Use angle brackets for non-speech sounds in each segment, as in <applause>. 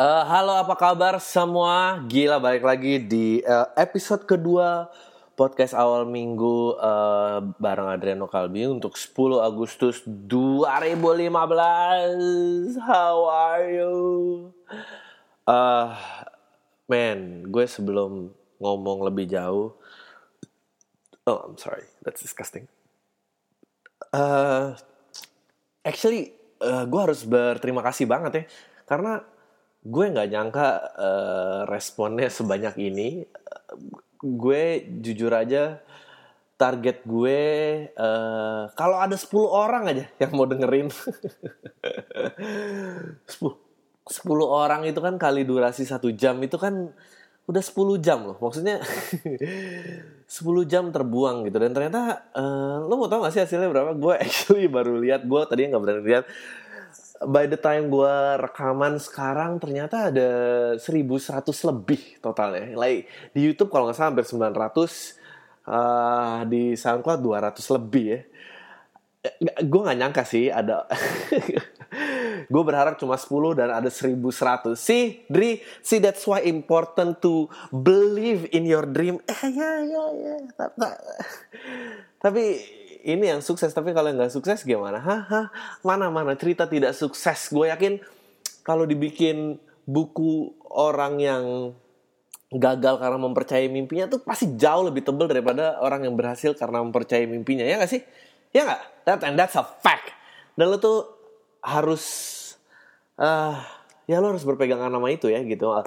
Uh, halo apa kabar semua? Gila balik lagi di uh, episode kedua podcast awal minggu uh, bareng Adriano Kalbi untuk 10 Agustus 2015. How are you? Uh, man, gue sebelum ngomong lebih jauh, oh I'm sorry, that's disgusting. Uh, actually, uh, gue harus berterima kasih banget ya, karena gue nggak nyangka uh, responnya sebanyak ini. gue jujur aja target gue uh, kalau ada 10 orang aja yang mau dengerin. <laughs> 10 10 orang itu kan kali durasi satu jam itu kan udah 10 jam loh. Maksudnya <laughs> 10 jam terbuang gitu. Dan ternyata uh, lo mau tau gak sih hasilnya berapa? Gue <laughs> actually baru lihat gue tadi nggak berani lihat by the time gue rekaman sekarang ternyata ada 1100 lebih totalnya. Like di YouTube kalau nggak salah hampir 900, uh, di SoundCloud 200 lebih ya. Gue nggak nyangka sih ada. <laughs> gue berharap cuma 10 dan ada 1100. See, Dri, see that's why important to believe in your dream. Eh ya ya ya. Tapi ini yang sukses tapi kalau nggak sukses gimana? Haha mana mana? Cerita tidak sukses. Gue yakin kalau dibikin buku orang yang gagal karena mempercayai mimpinya tuh pasti jauh lebih tebel daripada orang yang berhasil karena mempercayai mimpinya. Ya nggak sih? Ya nggak? That and that's a fact. Dan lo tuh harus uh, ya lo harus berpegangan nama itu ya gitu. Uh,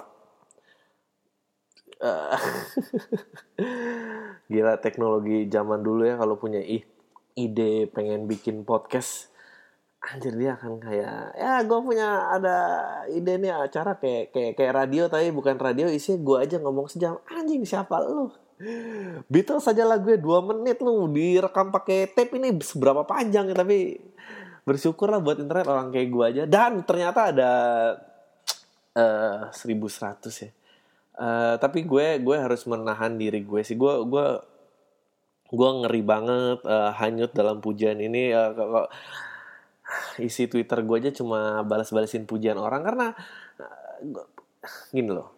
<laughs> gila teknologi zaman dulu ya kalau punya ih ide pengen bikin podcast anjir dia akan kayak ya gue punya ada ide nih acara kayak kayak kayak radio tapi bukan radio isi gue aja ngomong sejam. Anjing siapa lu? Beatles saja lagu dua menit lu direkam pakai tape ini seberapa panjang ya tapi bersyukur lah buat internet orang kayak gue aja. Dan ternyata ada uh, 1100 ya. Uh, tapi gue gue harus menahan diri gue sih. Gue gue gue ngeri banget uh, hanyut dalam pujian ini uh, kok isi Twitter gue aja cuma balas-balasin pujian orang karena uh, gini loh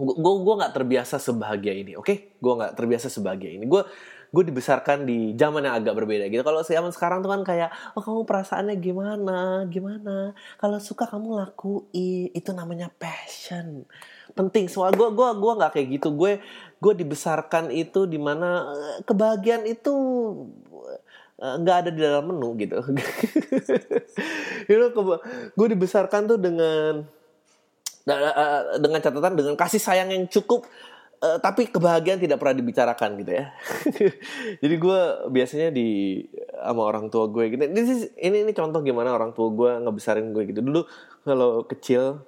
gue gue nggak terbiasa sebahagia ini oke okay? gue nggak terbiasa sebahagia ini gue gue dibesarkan di zaman yang agak berbeda gitu. Kalau zaman sekarang tuh kan kayak oh kamu perasaannya gimana? Gimana? Kalau suka kamu lakuin. Itu namanya passion. Penting. Soal gue gue gue nggak kayak gitu. Gue gue dibesarkan itu di mana eh, kebahagiaan itu eh, nggak ada di dalam menu gitu. You know, gue dibesarkan tuh dengan eh, dengan catatan dengan kasih sayang yang cukup uh, tapi kebahagiaan tidak pernah dibicarakan gitu ya. <laughs> Jadi gue biasanya di sama orang tua gue gitu. Ini ini ini contoh gimana orang tua gue ngebesarin gue gitu. Dulu kalau kecil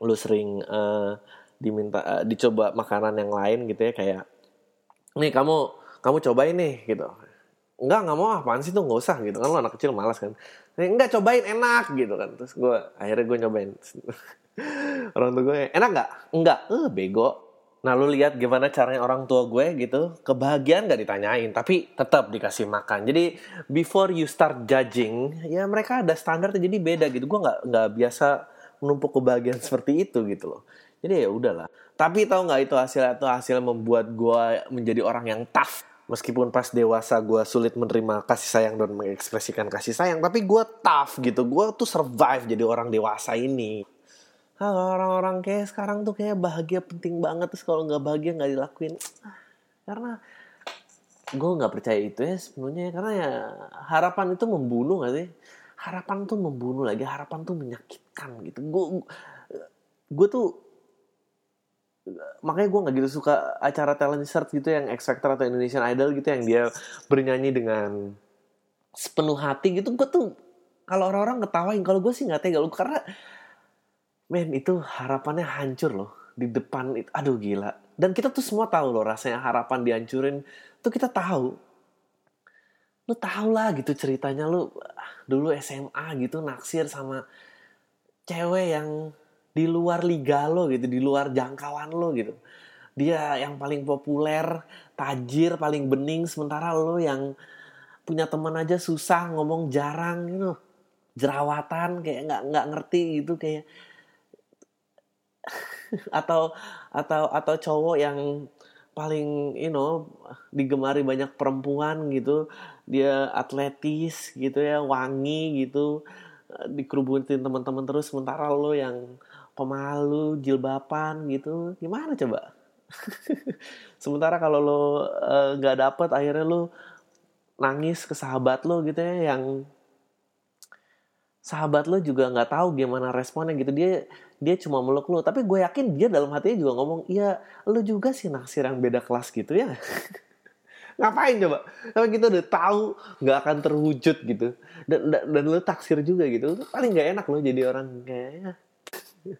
lu sering uh, diminta uh, dicoba makanan yang lain gitu ya kayak nih kamu kamu cobain nih gitu. Enggak, nggak mau apaan sih tuh nggak usah gitu kan lu anak kecil malas kan. Enggak cobain enak gitu kan. Terus gue akhirnya gue nyobain. <laughs> orang tua gue enak nggak? Enggak, eh bego Nah lu lihat gimana caranya orang tua gue gitu Kebahagiaan gak ditanyain Tapi tetap dikasih makan. Jadi before you start judging Ya mereka ada standar jadi beda gitu. Gue gak, gak biasa menumpuk kebahagiaan seperti itu gitu loh. Jadi ya udahlah. Tapi tau gak itu hasil itu hasil membuat gue menjadi orang yang tough? Meskipun pas dewasa gue sulit menerima kasih sayang dan mengekspresikan kasih sayang Tapi gue tough gitu. Gue tuh survive jadi orang dewasa ini orang-orang kayak sekarang tuh kayak bahagia penting banget terus kalau nggak bahagia nggak dilakuin. Karena gue nggak percaya itu ya sebenarnya karena ya harapan itu membunuh gak sih? Harapan tuh membunuh lagi harapan tuh menyakitkan gitu. Gue gue tuh makanya gue nggak gitu suka acara talent search gitu yang X Factor atau Indonesian Idol gitu yang dia bernyanyi dengan sepenuh hati gitu. Gue tuh kalau orang-orang ketawain kalau gue sih nggak tega. Lu karena men itu harapannya hancur loh di depan itu aduh gila. Dan kita tuh semua tahu loh rasanya harapan dihancurin. Tuh kita tahu. Lu tau lah gitu ceritanya. Lu dulu SMA gitu naksir sama cewek yang di luar liga lo gitu di luar jangkauan lo gitu. Dia yang paling populer tajir paling bening sementara lo yang punya teman aja susah ngomong jarang gitu. Jerawatan kayak nggak nggak ngerti gitu kayak <laughs> atau atau atau cowok yang paling you know digemari banyak perempuan gitu. Dia atletis gitu ya wangi gitu. Dikerubutin teman-teman terus sementara lo yang pemalu jilbaban gitu. Gimana coba? <laughs> Sementara kalau lo eh, nggak uh, dapet akhirnya lo nangis ke sahabat lo gitu ya yang sahabat lo juga nggak tahu gimana responnya gitu. Dia dia cuma meluk lo tapi gue yakin dia dalam hatinya juga ngomong iya lo juga sih naksir yang beda kelas gitu ya. <laughs> Ngapain coba? Tapi kita udah tahu nggak akan terwujud gitu. Dan dan, dan lo taksir juga gitu. Paling nggak enak lo jadi orang kayaknya. <laughs>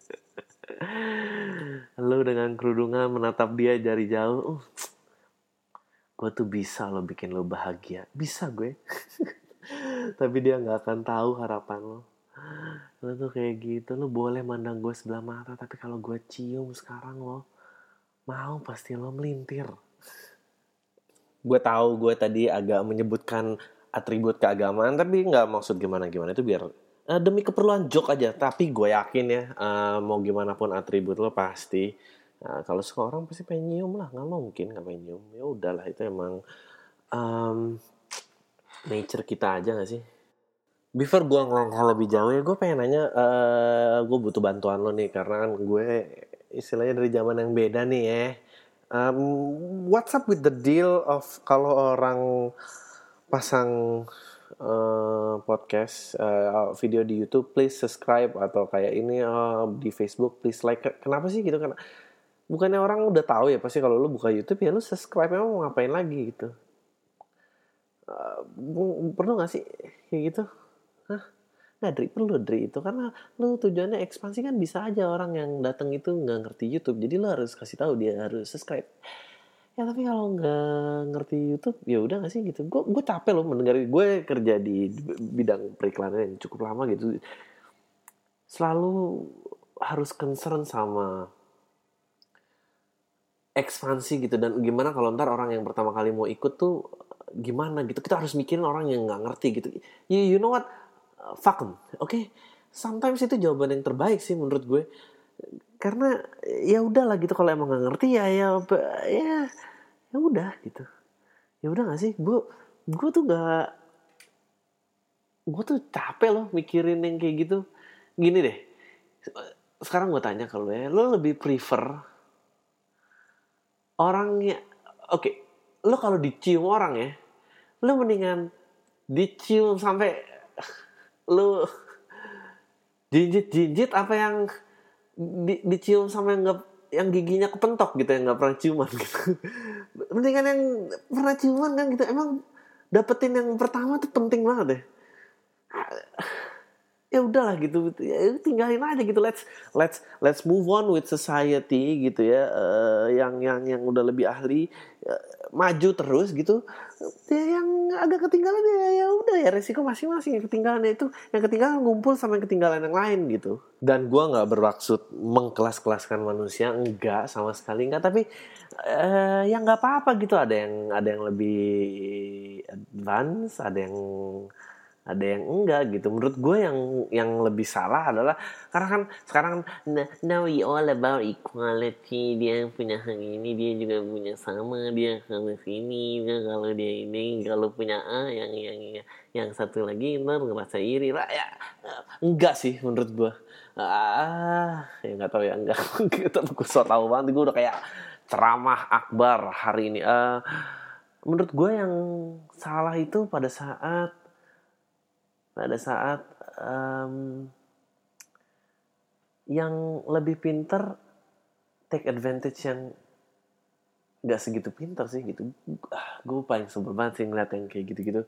Lo dengan kerudungan menatap dia dari jauh uh, gue tuh bisa lo bikin lo bahagia. Bisa gue. <laughs> Tapi dia nggak akan tahu harapan lo lo tuh kayak gitu lo boleh mandang gue sebelah mata tapi kalau gue cium sekarang lo mau pasti lo melintir. Gue tahu gue tadi agak menyebutkan atribut keagamaan tapi nggak maksud gimana gimana itu biar uh, demi keperluan jok aja. Tapi gue yakin ya uh, mau gimana pun atribut lo pasti uh, kalau seorang pasti pengen nyium lah nggak mungkin nggak pengen nyium. Ya udahlah itu emang um, nature kita aja gak sih? Before gue ngelangkah lebih jauh ya gue pengen nanya, uh, eh, gue butuh bantuan lo nih karena kan gue istilahnya dari zaman yang beda nih ya. Um, what's up with the deal of kalau orang pasang uh, podcast uh, video di YouTube please subscribe atau kayak ini uh, di Facebook please like. Kenapa sih gitu? Kan bukannya orang udah tahu ya pasti kalau lu buka YouTube ya lu subscribe emang mau ngapain lagi gitu? Uh, perlu gak sih kayak gitu Hah? Nah, Dri, perlu Dri itu karena lu tujuannya ekspansi kan bisa aja orang yang datang itu nggak ngerti YouTube, jadi lu harus kasih tahu dia harus subscribe. Ya tapi kalau nggak ngerti YouTube, ya udah gak sih gitu. Gue gue capek loh mendengar gue kerja di bidang periklanan yang cukup lama gitu. Selalu harus concern sama ekspansi gitu dan gimana kalau ntar orang yang pertama kali mau ikut tuh gimana gitu kita harus mikirin orang yang nggak ngerti gitu you, you know what them oke okay? sometimes itu jawaban yang terbaik sih menurut gue. Karena ya udahlah gitu kalau emang nggak ngerti ya ya ya ya udah gitu. Ya udah gak sih? Gue gue tuh gak gue tuh capek loh mikirin yang kayak gitu. Gini deh sekarang gue tanya kalau ya lo lebih prefer orangnya oke okay, lo kalau dicium orang ya lo mendingan dicium sampai lo jinjit jinjit apa yang di, dicium sampai nggak yang giginya kepentok gitu yang nggak pernah ciuman gitu. <laughs> Mendingan yang pernah ciuman kan gitu. Emang dapetin yang pertama tuh penting banget deh ya udahlah gitu. Ya tinggalin aja gitu. Let's let's let's move on with society gitu ya. Uh, yang yang yang udah lebih ahli uh, maju terus gitu. Ya yang agak ketinggalan ya ya udah ya resiko masing-masing. Yang ketinggalan itu yang ketinggalan ngumpul sama yang ketinggalan yang lain gitu. Dan gua nggak bermaksud mengkelas-kelaskan manusia enggak sama sekali enggak. Tapi uh, ya nggak apa-apa gitu. Ada yang ada yang lebih advance ada yang ada yang enggak gitu. Menurut gue yang yang lebih salah adalah karena kan sekarang now we all about equality. Dia yang punya hal ini dia juga punya sama dia kalau sini dia kalau dia ini kalau punya A yang yang yang, yang satu lagi ntar ngerasa iri. Lah ya enggak sih menurut gue ah ya nggak tahu ya enggak. <laughs> Kita gue so tau banget gue udah kayak ceramah akbar hari ini. Uh, menurut gue yang salah itu pada saat pada saat um, yang lebih pinter take advantage yang gak segitu pinter sih gitu. Ah, gue paling sebel banget sih ngeliat yang kayak gitu-gitu.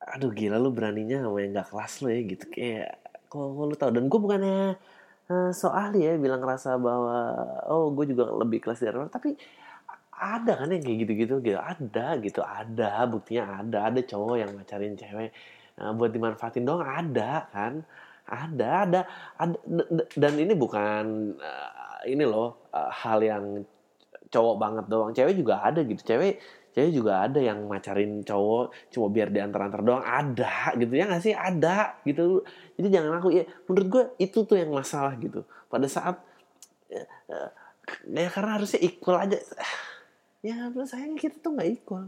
Aduh gila lu beraninya sama yang gak kelas lo ya gitu. Kayak kok lu tau dan gue bukannya uh, so ahli ya bilang ngerasa bahwa oh gue juga lebih kelas dari orang. Tapi ada kan yang kayak gitu-gitu? Gitu ada gitu ada. Buktinya ada. Ada cowok yang ngacarin cewek buat dimanfaatin doang ada kan? Ada ada ada dan ini bukan uh, ini loh uh, hal yang cowok banget doang. Cewek juga ada gitu. Cewek cewek juga ada yang macarin cowok cuma biar diantar-antar doang. Ada gitu. Ya nggak sih? Ada gitu. Jadi jangan aku ya menurut gue itu tuh yang masalah gitu. Pada saat uh, ya karena harusnya equal aja. <sighs> Ya sayang kita tuh nggak equal.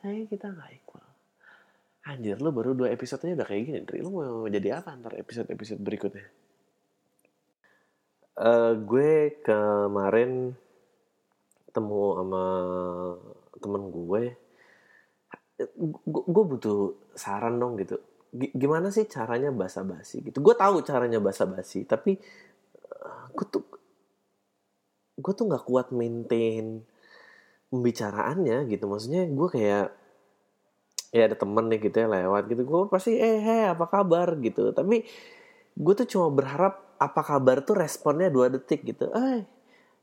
Sayang kita nggak equal anjir lu baru dua episode aja udah kayak gini Dri. Lu mau jadi apa ntar episode episode berikutnya? Uh, gue kemarin ketemu sama temen gue. Gue butuh saran dong gitu. Gimana sih caranya basa-basi gitu? Gue tahu caranya basa-basi tapi uh, gue tuh gue tuh nggak kuat maintain pembicaraannya gitu. Maksudnya gue kayak ya ada temen nih gitu ya lewat gitu. Gue pasti eh hey, apa kabar? gitu. Tapi gue tuh cuma berharap apa kabar tuh responnya dua detik gitu. Eh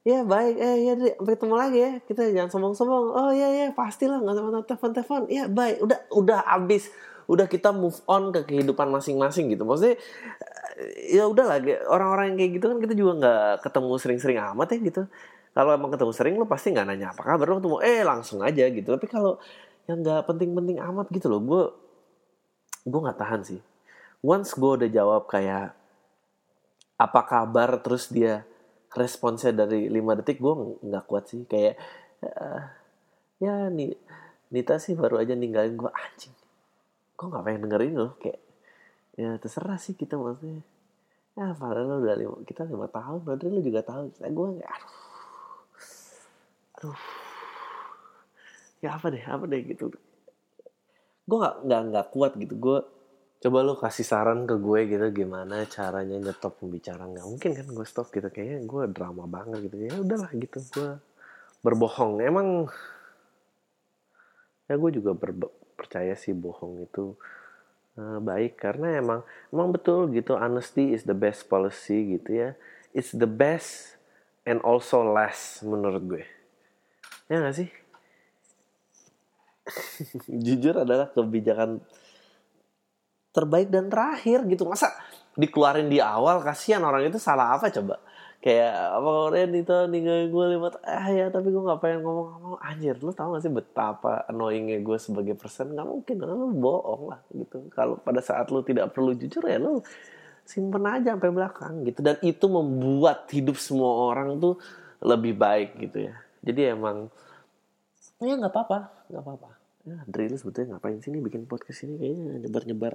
ya baik eh ya sampai ketemu lagi ya kita jangan sombong-sombong. Oh ya ya pastilah nggak sama telepon telepon ya baik udah udah abis udah kita move on ke kehidupan masing-masing gitu. Maksudnya ya udah lah orang-orang yang kayak gitu kan kita juga nggak ketemu sering-sering amat ya gitu. Kalau emang ketemu sering lo pasti nggak nanya apa kabar lo ketemu eh langsung aja gitu. Tapi kalau yang nggak penting-penting amat gitu loh. Gue gue nggak tahan sih. Once gue udah jawab kayak apa kabar terus dia responsnya dari lima detik gue nggak kuat sih. Kayak uh, ya nih Nita sih baru aja ninggalin gue anjing gue nggak pengen dengerin loh. Kayak ya terserah sih kita maksudnya. Ya padahal udah lima kita lima tahun berarti lu juga tahu. Saya gue aduh. Aduh ya apa deh apa deh gitu. Gue nggak nggak nggak kuat gitu. Gue coba lu kasih saran ke gue gitu gimana caranya nyetop pembicaraan. Nggak mungkin kan gue stop gitu. Kayaknya gue drama banget gitu. Ya udahlah gitu gue berbohong. Emang ya gue juga ber percaya sih bohong itu uh, baik. Karena emang emang betul gitu honesty is the best policy gitu ya. It's the best and also less menurut gue. Ya gak sih jujur adalah kebijakan terbaik dan terakhir gitu. Masa dikeluarin di awal kasihan orang itu salah apa coba? Kayak apa orang itu ninggalin gue lima ah ya tapi gue nggak pengen ngomong-ngomong. Anjir lu tau gak sih betapa annoyingnya gue sebagai person? Nggak mungkin lu bohong lah gitu. Kalau pada saat lu tidak perlu jujur ya lu simpen aja sampai belakang gitu. Dan itu membuat hidup semua orang tuh lebih baik gitu ya. Jadi emang ya nggak apa-apa nggak apa-apa. Ya Drilly sebetulnya ngapain sini bikin podcast ini? Kayaknya nyebar-nyebar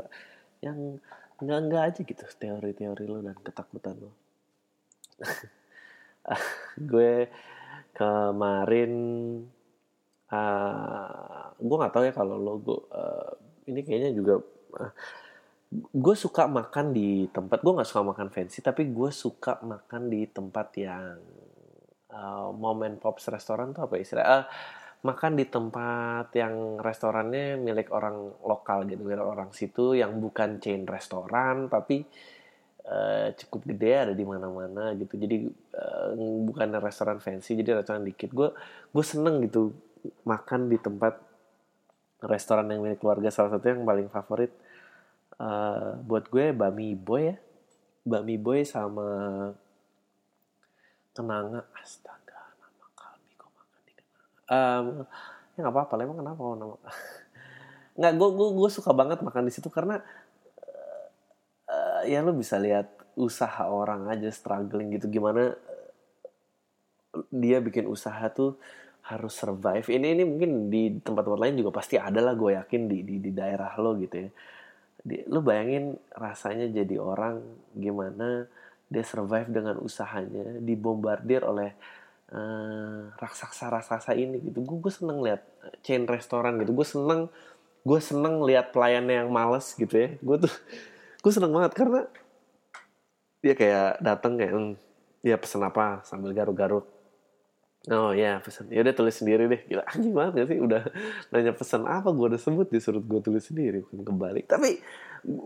yang enggak-enggak aja gitu teori-teori lo dan ketakutan lo <laughs> gue kemarin uh, gue nggak tahu ya kalau lo gue uh, ini kayaknya juga uh, gue suka makan di tempat gue nggak suka makan fancy tapi gue suka makan di tempat yang uh, moment pops restoran tuh apa istilah uh, makan di tempat yang restorannya milik orang lokal gitu milik orang situ yang bukan chain restoran tapi uh, cukup gede ada di mana-mana gitu. Jadi uh, bukan restoran fancy jadi restoran dikit. Gue gue seneng gitu makan di tempat restoran yang milik keluarga. Salah satu yang paling favorit uh, buat gue bami boy ya. Bami boy sama kenanga. Astaga um, ya nggak apa-apa emang kenapa <laughs> nggak gue gue gue suka banget makan di situ karena uh, ya lo bisa lihat usaha orang aja struggling gitu. Gimana dia bikin usaha tuh harus survive. Ini ini mungkin di tempat-tempat lain juga pasti ada lah gue yakin di, di di daerah lo gitu ya. Di, lo bayangin rasanya jadi orang gimana dia survive dengan usahanya dibombardir oleh uh, raksasa-raksasa ini gitu. Gue seneng lihat chain restoran gitu. Gue seneng gue seneng lihat pelayannya yang males gitu ya. Gue tuh <laughs> gue seneng banget karena dia kayak datang kayak hmm, ya pesen apa? Sambil garuk-garuk. Oh ya pesen. Ya udah tulis sendiri deh. Gila <laughs> anjing banget gak sih? Udah nanya pesan apa gue udah sebut disuruh gue tulis sendiri bukan kebalik. Tapi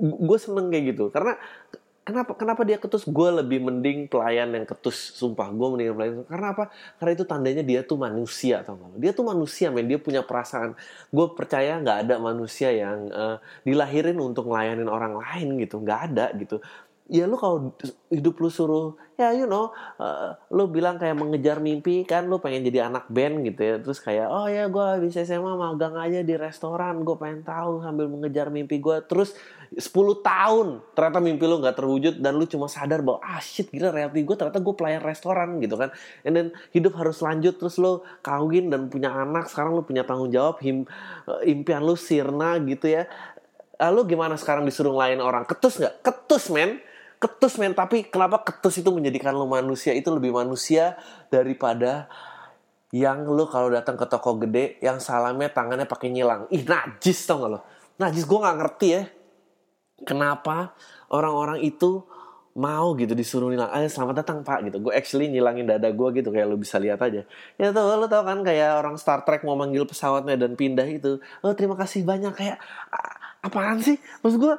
gue seneng kayak gitu. Karena Kenapa kenapa dia ketus? Gue lebih mending pelayan yang ketus, sumpah. Gue mending pelayan. Karena apa? Karena itu tandanya dia tuh manusia, tau gak? Dia tuh manusia, men. Dia punya perasaan. Gue percaya nggak ada manusia yang uh, dilahirin untuk ngelayanin orang lain gitu. Nggak ada gitu. Ya lu kalau hidup lu suruh ya you know uh, lu bilang kayak mengejar mimpi kan lu pengen jadi anak band gitu ya. Terus kayak oh ya gue bisa SMA magang aja di restoran gue pengen tahu sambil mengejar mimpi gue terus 10 tahun ternyata mimpi lu nggak terwujud dan lu cuma sadar bahwa ah shit gila reality gue ternyata gue pelayan restoran gitu kan. And then hidup harus lanjut terus lu kawin dan punya anak sekarang lu punya tanggung jawab him, uh, impian lu sirna gitu ya. Lalu gimana sekarang disuruh lain orang? Ketus nggak? Ketus men ketus men. Tapi kenapa ketus itu menjadikan lo manusia? Itu lebih manusia daripada yang lo kalau datang ke toko gede yang salamnya tangannya pakai nyilang. Ih najis tau gak lo? Najis gue nggak ngerti ya. Kenapa orang-orang itu mau gitu disuruh nilang ayo selamat datang pak gitu. Gue actually nyilangin dada gue gitu kayak lo bisa lihat aja. Ya tau lo tau kan kayak orang Star Trek mau manggil pesawatnya dan pindah itu. Oh terima kasih banyak kayak apaan sih? Maksud gue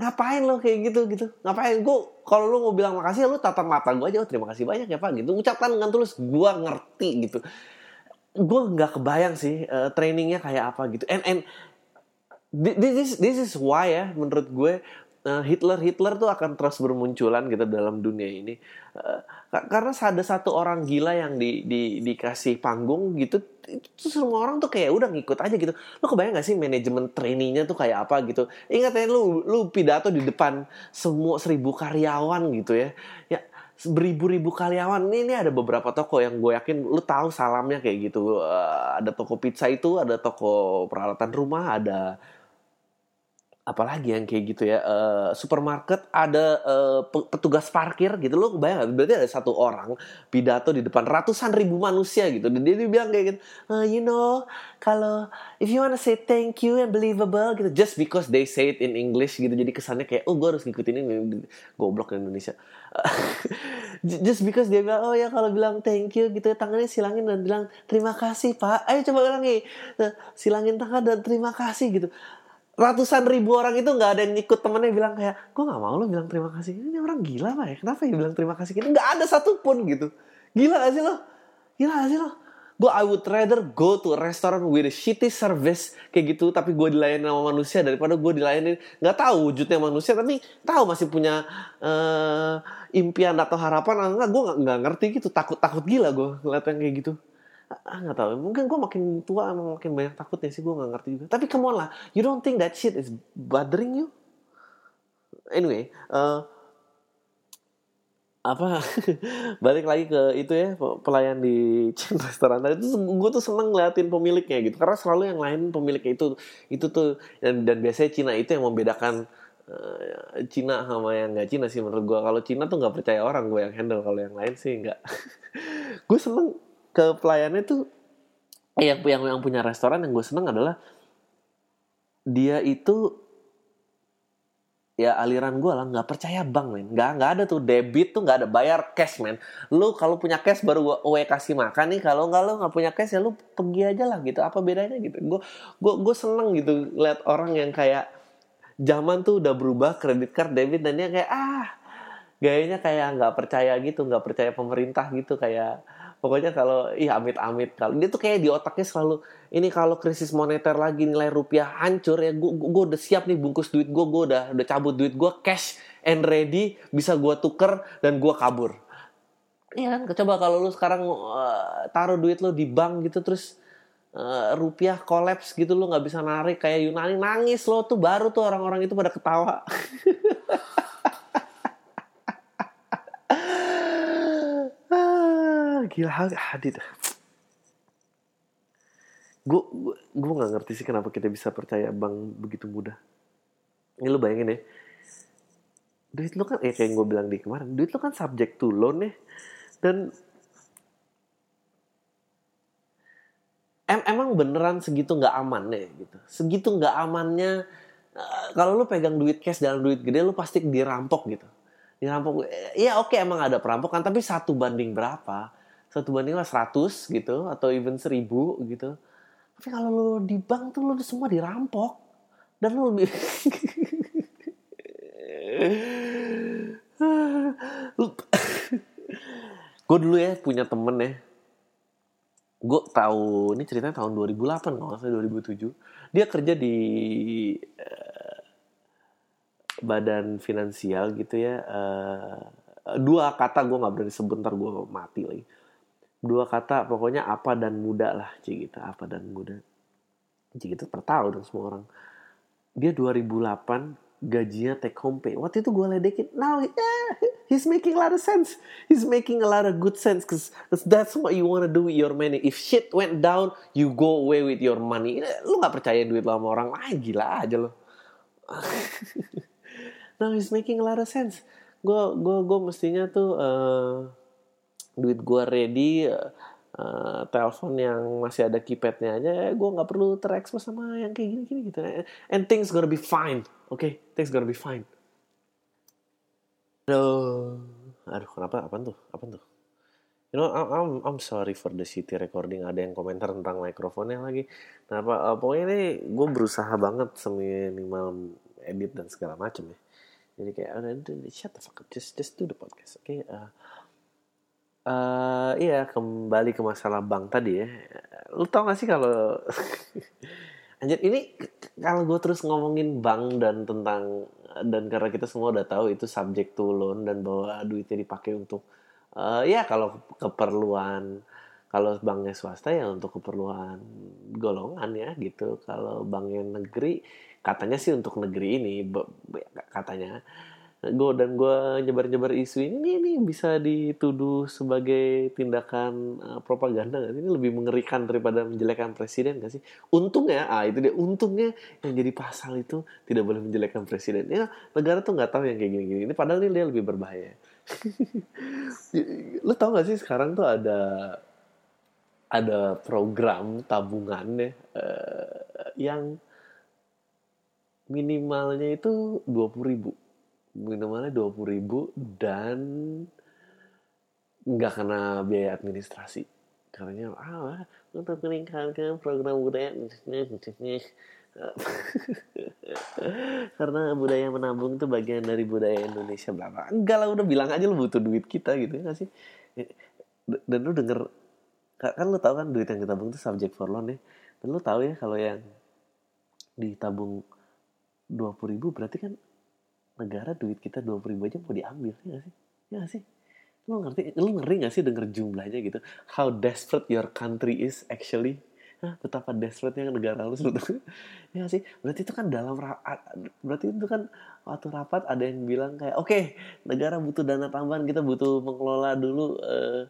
ngapain lo kayak gitu gitu? Ngapain? Gue kalau lo mau bilang makasih lo tatap mata gue aja oh terima kasih banyak ya pak gitu. Ucapkan dengan tulus gue ngerti gitu. Gue nggak kebayang sih uh, trainingnya kayak apa gitu. And and this is this is why ya menurut gue uh, Hitler Hitler tuh akan terus bermunculan gitu dalam dunia ini. Uh, karena ada satu orang gila yang di, di dikasih panggung gitu itu semua orang tuh kayak udah ngikut aja gitu. Lo kebayang gak sih manajemen trainingnya tuh kayak apa gitu? Ingat ya lu lu pidato di depan semua seribu karyawan gitu ya. Ya beribu-ribu karyawan. Ini, ini ada beberapa toko yang gue yakin lu tahu salamnya kayak gitu. Uh, ada toko pizza itu ada toko peralatan rumah ada apalagi yang kayak gitu ya uh, supermarket ada uh, petugas parkir gitu. Loh bayang berarti ada satu orang pidato di depan ratusan ribu manusia gitu. Dan dia, bilang kayak gitu uh, you know kalau if you wanna say thank you and believable gitu. Just because they say it in English gitu. Jadi kesannya kayak oh gue harus ngikutin ini. Goblok Indonesia. <laughs> Just because dia bilang oh ya kalau bilang thank you gitu ya tangannya silangin dan bilang terima kasih pak. Ayo coba ulangi. Silangin tangan dan terima kasih gitu ratusan ribu orang itu nggak ada yang ikut temennya bilang kayak gue nggak mau lo bilang terima kasih. Ini orang gila pak ya. Kenapa ya bilang terima kasih gitu nggak ada satupun gitu. Gila gak sih lo? Gila gak sih lo? Gue I would rather go to a restaurant with a shitty service kayak gitu tapi gue dilayani sama manusia daripada gue dilayani nggak tahu wujudnya manusia tapi tahu masih punya uh, impian atau harapan enggak gue nggak ngerti gitu. Takut takut gila gue ngeliat yang kayak gitu ah nggak tahu. Mungkin gue makin tua emang makin banyak takutnya sih gue nggak ngerti juga. Tapi come on lah you don't think that shit is bothering you? Anyway uh, apa? <laughs> Balik lagi ke itu ya pelayan di <laughs> chain restoran. Itu gue tuh seneng ngeliatin pemiliknya gitu. Karena selalu yang lain pemiliknya itu itu tuh dan, dan biasanya Cina itu yang membedakan uh, Cina sama yang nggak Cina sih menurut gue kalau Cina tuh nggak percaya orang gue yang handle kalau yang lain sih nggak. <laughs> Gue seneng ke pelayannya tuh yang yang yang punya restoran yang gue seneng adalah dia itu ya aliran gue lah nggak percaya bank men. Nggak nggak ada tuh debit tuh nggak ada bayar cash men. Lu kalau punya cash baru gue, gue kasih makan nih kalau nggak lu nggak punya cash ya lu pergi aja lah gitu. Apa bedanya gitu? Gue gue gue seneng gitu lihat orang yang kayak zaman tuh udah berubah kredit card debit dan dia kayak ah gayanya kayak nggak percaya gitu nggak percaya pemerintah gitu kayak pokoknya kalau ih amit-amit. Kalau dia tuh kayak di otaknya selalu ini kalau krisis moneter lagi nilai rupiah hancur ya gue gue udah siap nih bungkus duit gue gue udah udah cabut duit gue cash and ready bisa gue tuker dan gue kabur. Iya kan? Coba kalau lu sekarang uh, taruh duit lu di bank gitu terus uh, rupiah kolaps gitu lu nggak bisa narik kayak Yunani nangis lo tuh baru tuh orang-orang itu pada ketawa <laughs> gila hadit. Gue gue nggak ngerti sih kenapa kita bisa percaya bang begitu mudah. Ini lo bayangin ya. Duit lo kan eh kayak gue bilang di kemarin duit lo kan subject to loan ya. Dan em emang beneran segitu nggak aman ya gitu. Segitu nggak amannya uh, kalau lo pegang duit cash dalam duit gede lo pasti dirampok gitu. Dirampok ya oke emang ada perampokan tapi satu banding berapa satu banding lah 100 gitu atau even 1000 gitu. Tapi kalau lu di bank tuh lu semua dirampok. Dan lu lebih <laughs> gue dulu ya punya temen ya. Gue tahu ini ceritanya tahun 2008 kalau salah 2007 dia kerja di uh, badan finansial gitu ya. Uh, dua kata gue nggak berani sebentar gue mati lagi dua kata pokoknya apa dan muda lah Cigita apa dan muda. Cigita tertahu dong semua orang. Dia 2008 gajinya take home pay. Waktu itu gue ledekin now yeah, he's making a lot of sense. He's making a lot of good sense cause, cause that's what you wanna do with your money. If shit went down you go away with your money. Lu nggak percaya duit lo sama orang lain? Gila aja lo <laughs> now he's making a lot of sense. Gue gue gue mestinya tuh uh, duit gue ready uh, telepon yang masih ada keypadnya aja gue nggak perlu terekspos sama yang kayak gini gini gitu. And things gonna be fine oke okay? things gonna be fine. Aduh aduh kenapa? Apa tuh? Apa tuh? You know I'm, I'm sorry for the city recording. Ada yang komentar tentang mikrofonnya lagi. Nah apa uh, pokoknya ini gue berusaha banget seminimal edit dan segala macam ya. Jadi kayak oh, shut the fuck up. Just just do the podcast oke okay? uh, uh, iya kembali ke masalah bank tadi ya. Lu tau gak sih kalau <laughs> anjir ini kalau gue terus ngomongin bank dan tentang dan karena kita semua udah tahu itu subject to dan bahwa duitnya dipakai untuk uh, ya kalau keperluan kalau banknya swasta ya untuk keperluan golongan ya gitu. Kalau banknya negeri katanya sih untuk negeri ini katanya gue dan gue nyebar-nyebar isu ini ini bisa dituduh sebagai tindakan uh, propaganda gak Ini lebih mengerikan daripada menjelekkan presiden gak sih? Untungnya, ah itu dia untungnya yang jadi pasal itu tidak boleh menjelekkan presiden. Ya negara tuh nggak tahu yang kayak gini-gini. Ini padahal ini dia lebih berbahaya. <laughs> Lu tau gak sih sekarang tuh ada ada program tabungan ya uh, yang minimalnya itu dua puluh ribu minimalnya dua puluh ribu dan nggak kena biaya administrasi. Karena ah untuk meningkatkan program budaya. <laughs> Karena budaya menabung itu bagian dari budaya Indonesia bla bla. Enggak lah udah bilang aja lu butuh duit kita gitu ya sih? Dan lu denger kan lu tahu kan duit yang kita tabung itu subject for loan ya? Dan lu tahu ya kalau yang ditabung dua puluh ribu berarti kan negara duit kita dua ribu aja mau diambil ya gak sih? Ya gak sih? Lu ngerti lu ngeri gak sih denger jumlahnya gitu? How desperate your country is actually? Hah, betapa desperate-nya negara lu sebetulnya. <laughs> Ya sih? Berarti itu kan dalam berarti itu kan waktu rapat ada yang bilang kayak oke okay, negara butuh dana tambahan kita butuh mengelola dulu uh,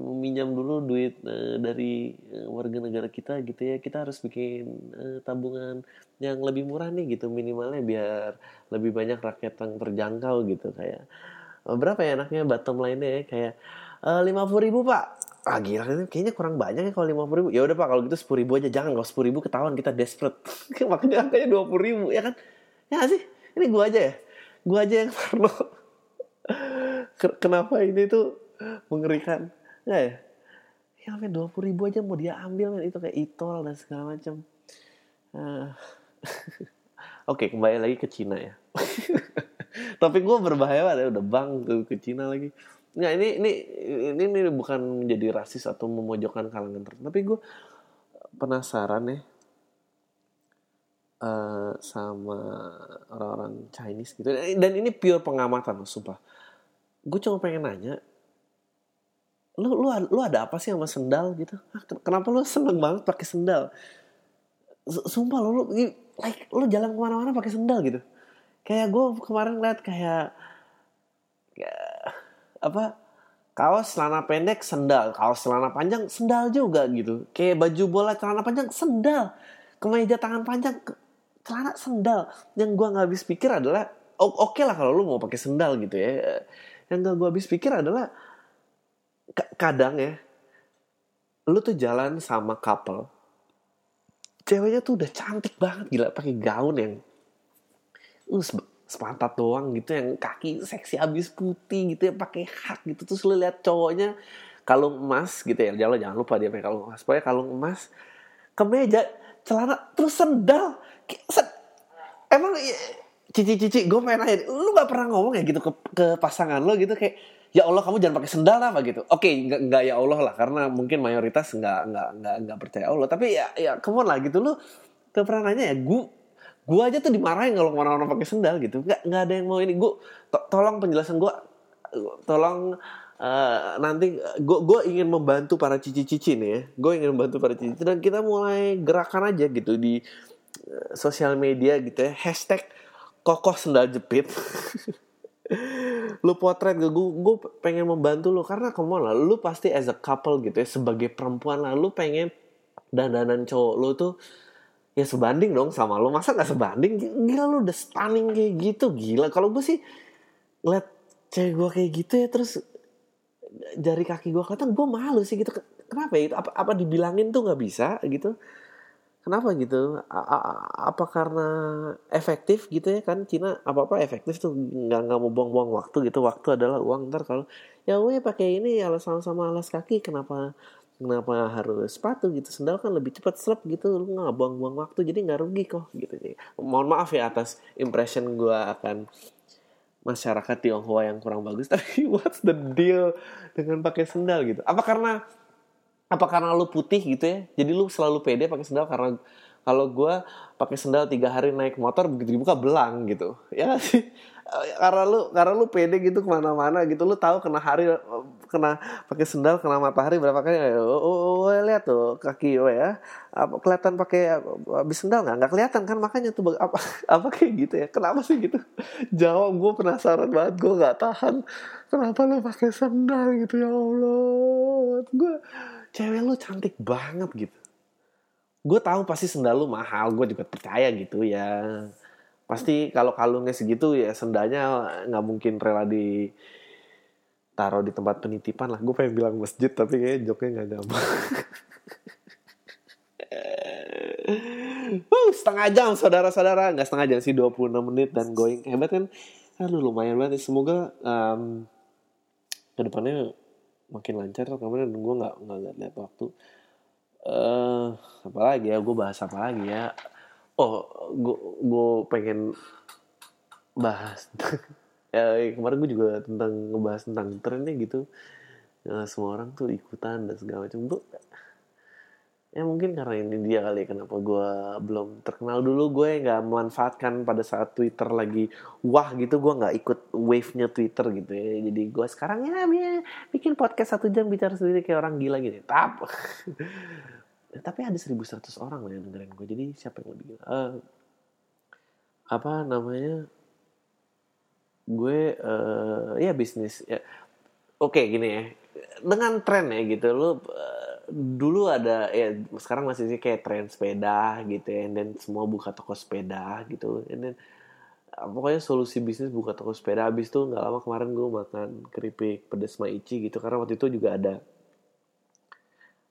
meminjam dulu duit uh, dari uh, warga negara kita gitu ya. Kita harus bikin uh, tabungan yang lebih murah nih gitu minimalnya biar lebih banyak rakyat yang terjangkau gitu kayak. Berapa ya enaknya bottom line-nya ya? Kayak lima puluh ribu pak. Ah gila kayaknya kurang banyak ya kalau lima puluh ribu. Ya udah pak kalau gitu sepuluh ribu aja. Jangan kalau sepuluh ribu ketahuan kita desperate. <laughs> Makanya angkanya dua puluh ribu ya kan? Ya sih? Ini gua aja ya. Gua aja yang <laughs> perlu. Kenapa ini tuh mengerikan ya ya ya sampai dua puluh ribu aja mau dia ambil kan itu kayak itol dan segala macam uh. <laughs> Oke, okay, kembali lagi ke Cina ya. <laughs> Tapi gue berbahaya banget ya, udah bang tuh ke Cina lagi. Nggak, ini, ini ini ini bukan menjadi rasis atau memojokkan kalangan tertentu, tapi gue penasaran ya uh, sama orang-orang Chinese gitu. Dan ini pure pengamatan, sumpah. Gue cuma pengen nanya, lu lu lu ada apa sih sama sendal gitu? Kenapa lu seneng banget pakai sendal? Sumpah lu, lu like lu jalan ke mana-mana pakai sendal gitu. Kayak gue kemarin liat kayak ya, apa kaos celana pendek sendal. Kaos celana panjang sendal juga gitu. Kayak baju bola celana panjang sendal. Kemeja tangan panjang celana sendal. Yang gue nggak habis pikir adalah oke okay lah kalau lu mau pakai sendal gitu ya. Yang gak gue habis pikir adalah kadang ya lu tuh jalan sama couple ceweknya tuh udah cantik banget gila pakai gaun yang uh, sepantat doang gitu yang kaki seksi abis putih gitu ya pakai hak gitu. Terus lu lihat cowoknya kalung emas gitu ya jangan jangan lupa dia pakai kalung emas. Pokoknya kalung emas kemeja celana terus sendal emang cici-cici gue pengen nanya lu gak pernah ngomong ya gitu ke, ke pasangan lo gitu kayak ya Allah kamu jangan pakai sendal apa gitu. Oke okay, nggak ya Allah lah karena mungkin mayoritas nggak nggak nggak nggak percaya Allah. Tapi ya ya come lah gitu lu tuh pernah nanya ya gue gue aja tuh dimarahin kalau ke mana-mana pakai sendal gitu. Nggak nggak ada yang mau ini. Gue to tolong penjelasan gue tolong uh, nanti gue gue ingin membantu para cici-cici nih ya. Gue ingin membantu para cici dan kita mulai gerakan aja gitu di uh, sosial media gitu ya. Hashtag kokoh sendal jepit <laughs> lu potret gue gue pengen membantu lu. Karena kamu lah lu pasti as a couple gitu ya sebagai perempuan lah lu pengen dandanan cowok lu tuh ya sebanding dong sama lo masa gak sebanding? Gila lo udah stunning kayak gitu gila. Kalau gue sih ngeliat cewek gue kayak gitu ya terus jari kaki gue kelihatan gue malu sih gitu. Kenapa ya? Apa apa dibilangin tuh nggak bisa gitu kenapa gitu? A -a apa karena efektif gitu ya? Kan Cina apa apa efektif tuh nggak nggak mau buang-buang waktu gitu. Waktu adalah uang. Ntar kalau ya gue pakai ini alas sama sama alas kaki kenapa kenapa harus sepatu? Gitu. Sendal kan lebih cepat slap gitu. Lu nggak buang-buang waktu jadi nggak rugi kok gitu. Sih mohon maaf ya atas impression gue akan masyarakat Tionghoa yang kurang bagus <laughs> tapi what's the deal dengan pakai sendal gitu? Apa karena apa karena lu putih gitu ya? Jadi lu selalu pede pakai sendal karena kalau gue pakai sendal tiga hari naik motor begitu dibuka belang gitu. Ya sih? Karena lu karena lu pede gitu ke mana-mana gitu. Lu tahu kena hari kena pakai sendal kena matahari berapa kali oh, oh, oh lihat tuh kaki oh ya. Apa kelihatan pakai habis sendal nggak? Nggak kelihatan kan makanya tuh apa <laughs> apa kayak gitu ya. Kenapa sih gitu? Jawab gue penasaran banget gue nggak tahan. Kenapa lu pakai sendal gitu? Ya allah gue cewek lu cantik banget gitu. Gue tahu pasti sendal lu mahal gue juga percaya gitu ya. Pasti kalau kalungnya segitu ya sendalnya nggak mungkin rela di taruh di tempat penitipan lah. Gue pengen bilang masjid tapi kayak joknya nggak nyambung <laughs> uh, setengah jam saudara-saudara. Nggak setengah jam sih 26 menit dan going. Hebat kan? Aduh lumayan banget. Semoga um, ke depannya makin lancar kemarin gue nggak nggak lihat waktu. Uh, apa lagi ya gue bahas apa lagi ya? Oh gue gue pengen bahas <laughs> ya kemarin gue juga tentang ngebahas tentang trennya gitu. Ya, semua orang tuh ikutan dan segala macam. Tuh ya mungkin karena ini dia kali ya kenapa gue belum terkenal dulu. Gue nggak memanfaatkan pada saat Twitter lagi wah gitu gue nggak ikut wave-nya Twitter gitu ya. Jadi gue sekarang ya bikin podcast satu jam bicara sendiri kayak orang gila gitu. Tap. Ya, <laughs> tapi ada 1100 orang loh yang dengerin gue jadi siapa yang lebih uh, apa namanya? Gue uh, ya bisnis ya. Oke okay, gini ya. Dengan tren ya gitu lo uh, dulu ada ya sekarang masih sih kayak tren sepeda gitu ya dan semua buka toko sepeda gitu and then pokoknya solusi bisnis buka toko sepeda. Habis tuh nggak lama kemarin gue makan keripik pedas maici gitu karena waktu itu juga ada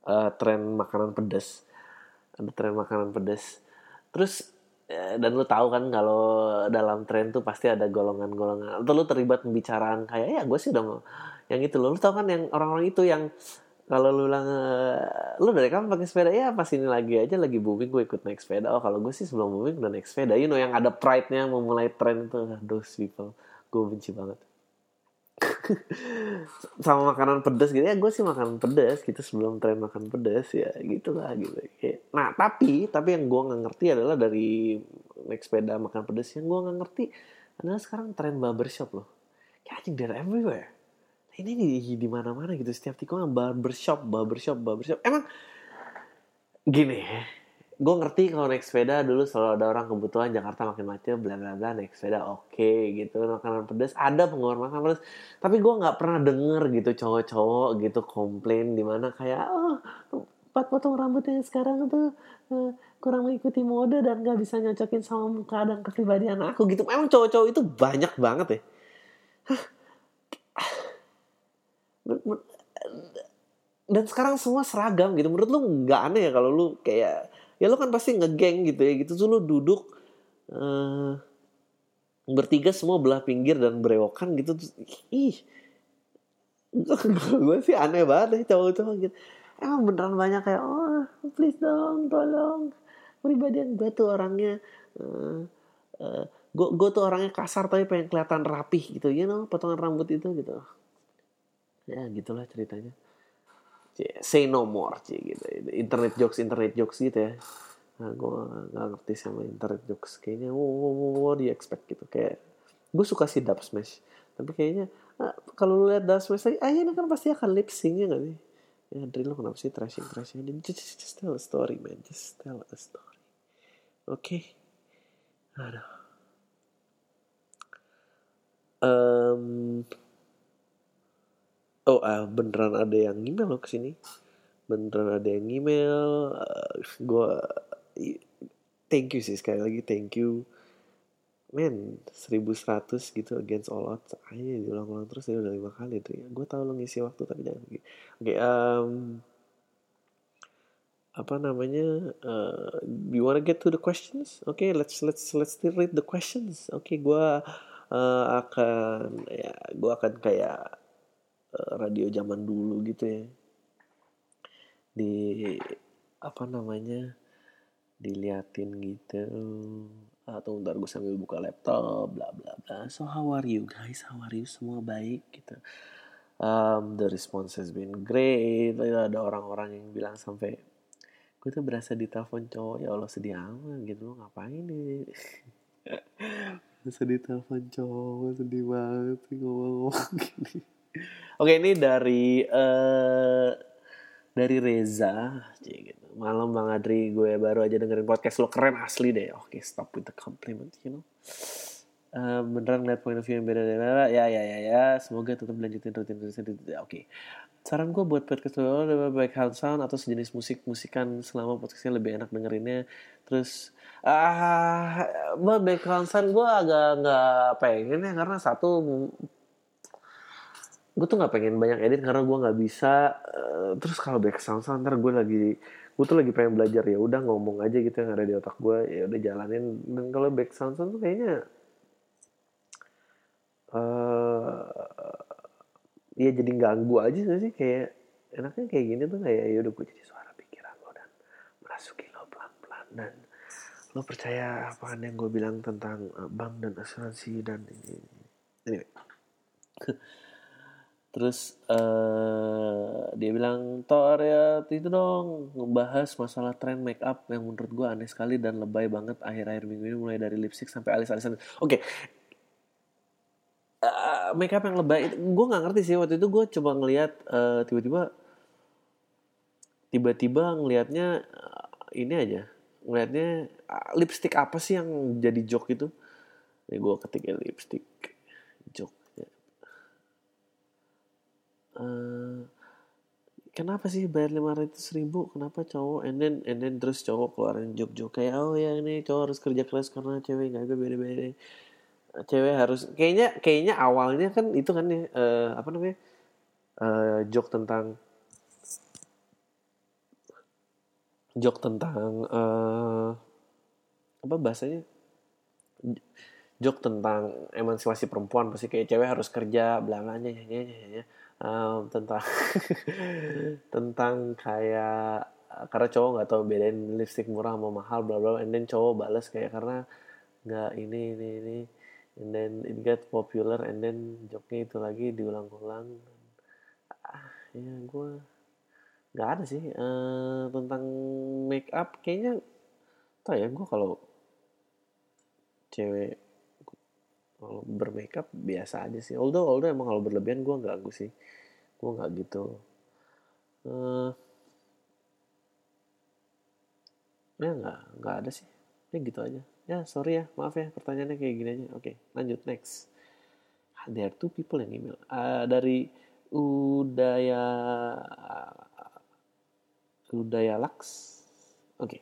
uh, tren makanan pedas. Ada tren makanan pedas. Terus ya, dan lu tahu kan kalau dalam tren tuh pasti ada golongan-golongan. Atau lu terlibat pembicaraan kayak ya gue sih udah mau yang itu lo lu tahu kan yang orang-orang itu yang kalau lu bilang eh, lu dari kapan pakai sepeda? Ya pas ini lagi aja lagi booming gue ikut naik sepeda. Oh kalau gue sih sebelum booming udah naik sepeda. You know yang ada pride-nya memulai tren itu. Those people. Gue benci banget. <laughs> Sama makanan pedas gitu. Ya gue sih makan pedas gitu sebelum tren makan pedas ya gitu. Lah gitu nah tapi tapi yang gue nggak ngerti adalah dari naik sepeda makan pedas yang gue nggak ngerti adalah sekarang tren barbershop loh. Kayak anjing dari everywhere ini di di mana mana gitu setiap tikungan barbershop barbershop barbershop. Emang gini gue ngerti kalau naik sepeda dulu selalu ada orang kebutuhan Jakarta makin macet bla bla bla naik sepeda oke okay, gitu. Makanan pedas ada penggemar makanan pedas. Tapi gue nggak pernah denger gitu cowok-cowok gitu komplain di mana kayak oh empat potong rambutnya sekarang tuh uh, kurang mengikuti mode dan gak bisa nyocokin sama muka dan kepribadian aku gitu. Emang cowok-cowok itu banyak banget ya dan sekarang semua seragam gitu. Menurut lu nggak aneh ya kalau lu kayak ya lo kan pasti ngegeng gitu ya gitu. Tuh lo duduk uh, bertiga semua belah pinggir dan berewokan gitu. Ih <laughs> gue sih aneh banget deh cowok-cowok gitu. Emang beneran banyak kayak oh please dong tolong. Pribadian gue tuh orangnya uh, uh, gue gue tuh orangnya kasar tapi pengen kelihatan rapih gitu. You know potongan rambut itu gitu ya gitulah ceritanya. Say no more cie gitu. Internet jokes internet jokes gitu ya. Nah, gue nggak ngerti sama internet jokes. Kayaknya wow, wow, wow, wow di expect gitu. Kayak gue suka sih dub smash. Tapi kayaknya ah, kalau lu lihat dub smash lagi ini kan pasti akan lip sync ya gak sih? Ya Andri lo kenapa sih trashing trashing just, just, just tell a story man. Just tell a story. Oke. Okay? aduh. Um, oh ah beneran ada yang email lo ke sini beneran ada yang email uh, gue thank you sih sekali lagi thank you. Men 1100 gitu against all odds. Aja diulang-ulang terus ya udah lima kali tuh ya. Gue tau lo ngisi waktu tapi jangan. Oke okay, um, apa namanya uh, you wanna get to the questions? Oke okay, let's let's let's read the questions. Oke okay, gue uh, akan ya gue akan kayak uh, radio zaman dulu gitu ya. Di apa namanya diliatin gitu. Atau ntar gue sambil buka laptop bla bla bla. So how are you guys? How are you? Semua baik gitu. Um, the response has been great. Ada orang-orang yang bilang sampai gue tuh berasa ditelepon cowok. Ya Allah sedih amat gitu. Lo ngapain nih <laughs> berasa ditelepon cowok sedih banget ngomong-ngomong gini oke ini dari uh, dari Reza. Gitu. malam Bang Adri. Gue baru aja dengerin podcast lo. Keren asli deh. Oke stop with the compliment you know. Uh, beneran ngeliat point of view yang beda beda ya ya ya ya. Semoga tetap lanjutin rutin rutin oke. Okay. saran gue buat podcast lo lebih baik sound atau sejenis musik musikan selama podcastnya lebih enak dengerinnya. Terus ah uh, buat background sound gue agak nggak pengen ya. Karena satu gue tuh nggak pengen banyak edit karena gue nggak bisa uh, terus kalau back sound ntar gue lagi gue tuh lagi pengen belajar ya udah ngomong aja gitu yang ada di otak gue ya udah jalanin. Dan kalau back sound tuh kayaknya uh, ya jadi ganggu aja sih? Kayak enaknya kayak gini tuh kayak ya udah gue jadi suara pikiran lo dan merasuki lo pelan pelan dan lo percaya apa yang gue bilang tentang uh, bank dan asuransi dan ini. Anyway <laughs> Terus uh, dia bilang, Tor ya itu dong ngebahas masalah tren make up yang menurut gue aneh sekali dan lebay banget akhir-akhir minggu ini mulai dari lipstick sampai alis-alisan. Oke, okay. uh, eh, make up yang lebay, gue nggak ngerti sih waktu itu gue coba ngeliat uh, tiba-tiba tiba-tiba ngelihatnya uh, ini aja, ngelihatnya uh, lipstick apa sih yang jadi joke itu? Ini gue ketik ya lipstick joke uh, kenapa sih bayar lima ratus ribu? Kenapa cowok? And then and then terus cowok keluarin jok-jok kayak oh ya ini cowok harus kerja keras karena cewek nggak ada beda-beda. Cewek harus kayaknya kayaknya awalnya kan itu kan ya uh, apa namanya uh, jok tentang jok tentang uh, apa bahasanya? Jok tentang emansipasi perempuan pasti kayak cewek harus kerja belakangnya ya ya ya, ya um, tentang <laughs> tentang kayak karena cowok nggak tahu bedain lipstick murah sama mahal bla bla and then cowok balas kayak karena nggak ini ini ini and then it get popular and then joknya itu lagi diulang-ulang. Ah ya gue nggak ada sih uh, tentang make up. Kayaknya tau ya gue kalau cewek kalau bermakeup biasa aja sih. Although although emang kalau berlebihan gue nggak gue sih. Gue nggak gitu. Uh, ya nggak nggak ada sih. Ya gitu aja. Ya sorry ya. Maaf ya pertanyaannya kayak gini aja. Oke lanjut next. There are two people yang email. Uh, dari Udaya Udaya Lux. Oke. Okay.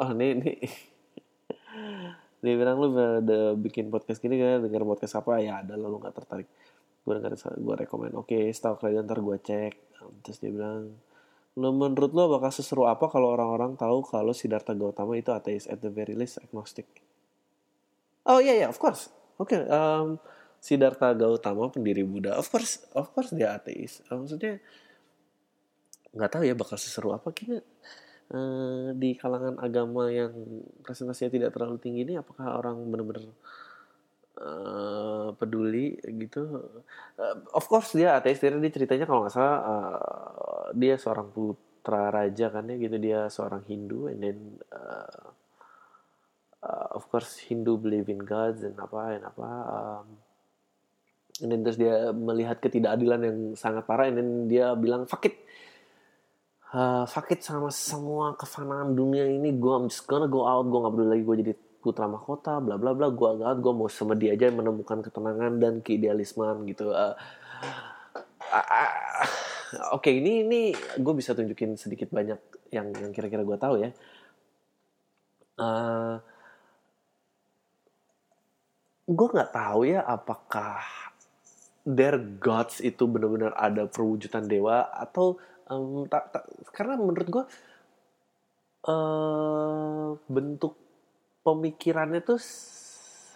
oh ini ini dia bilang lu udah bikin podcast gini kan denger podcast apa? Ya ada lalu nggak tertarik. Gue denger gue rekomend oke okay, setahu kalian ntar gue cek. Terus dia bilang lu menurut lo bakal seseru apa kalau orang-orang tahu kalau Siddhartha Gautama itu ateis? At the very least agnostic. Oh iya yeah, iya yeah, of course. Oke okay, um, Siddhartha Gautama pendiri Buddha of course of course dia ateis. Maksudnya nggak tahu ya bakal seseru apa. Kayaknya Eh, di kalangan agama yang presentasinya tidak terlalu tinggi ini apakah orang benar-benar uh, peduli gitu? Uh, of course dia ateis dia, ceritanya kalau nggak salah uh, dia seorang putra raja kan ya gitu dia seorang Hindu and then uh, uh, of course Hindu believe in gods dan apa dan apa um, and then terus dia melihat ketidakadilan yang sangat parah and then dia bilang fuck it uh, fuck it sama semua kefanaan dunia ini. Gue I'm just gonna go out. Gue gak peduli lagi gue jadi putra mahkota bla bla bla. Gue agak gue mau sama dia aja menemukan ketenangan dan keidealisme gitu. Uh, uh, uh, oke okay, ini ini gue bisa tunjukin sedikit banyak yang yang kira-kira gue tahu ya. Uh, gue nggak tahu ya apakah their gods itu benar-benar ada perwujudan dewa atau um, tak, tak, karena menurut gue uh, bentuk pemikirannya tuh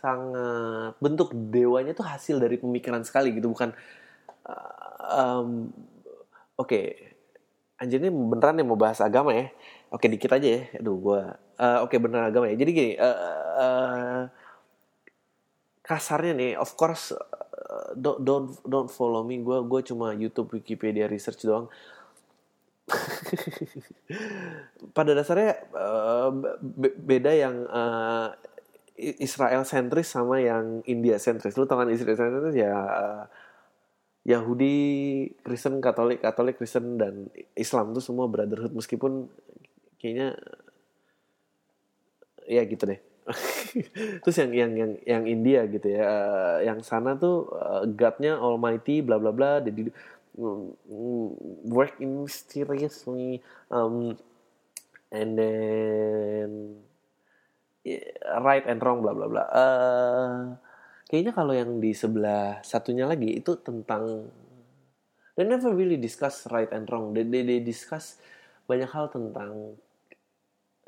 sangat bentuk dewanya tuh hasil dari pemikiran sekali gitu bukan uh, um, oke okay. anjir ini beneran nih mau bahas agama ya? Oke okay, dikit aja ya. Aduh gue uh, oke okay, beneran agama ya. Jadi gini uh, uh, kasarnya nih of course uh, don't don't don't follow me. Gue gue cuma YouTube Wikipedia research doang pada dasarnya uh, beda yang uh, Israel sentris sama yang India sentris. Lu tau kan Israel sentris ya uh, Yahudi, Kristen, Katolik, Katolik, Kristen dan Islam itu semua brotherhood meskipun kayaknya ya gitu deh. <laughs> Terus yang yang yang yang India gitu ya, yang sana tuh uh, God-nya Almighty, bla bla bla, jadi work in mysteriously um, and then right and wrong bla bla bla. Uh, kayaknya kalau yang di sebelah satunya lagi itu tentang they never really discuss right and wrong. They, they, they discuss banyak hal tentang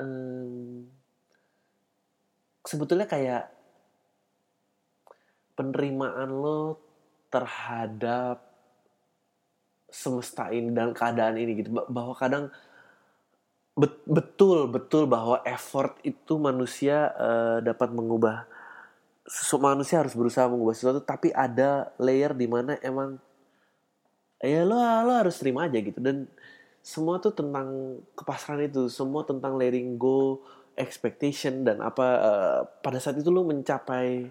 um, sebetulnya kayak penerimaan lo terhadap semesta ini dan keadaan ini gitu. Bahwa kadang betul betul bahwa effort itu manusia uh, dapat mengubah. Manusia harus berusaha mengubah sesuatu tapi ada layer di mana emang ya lo lo harus terima aja gitu. Dan semua tuh tentang kepasrahan itu semua tentang letting go expectation dan apa uh, pada saat itu lo mencapai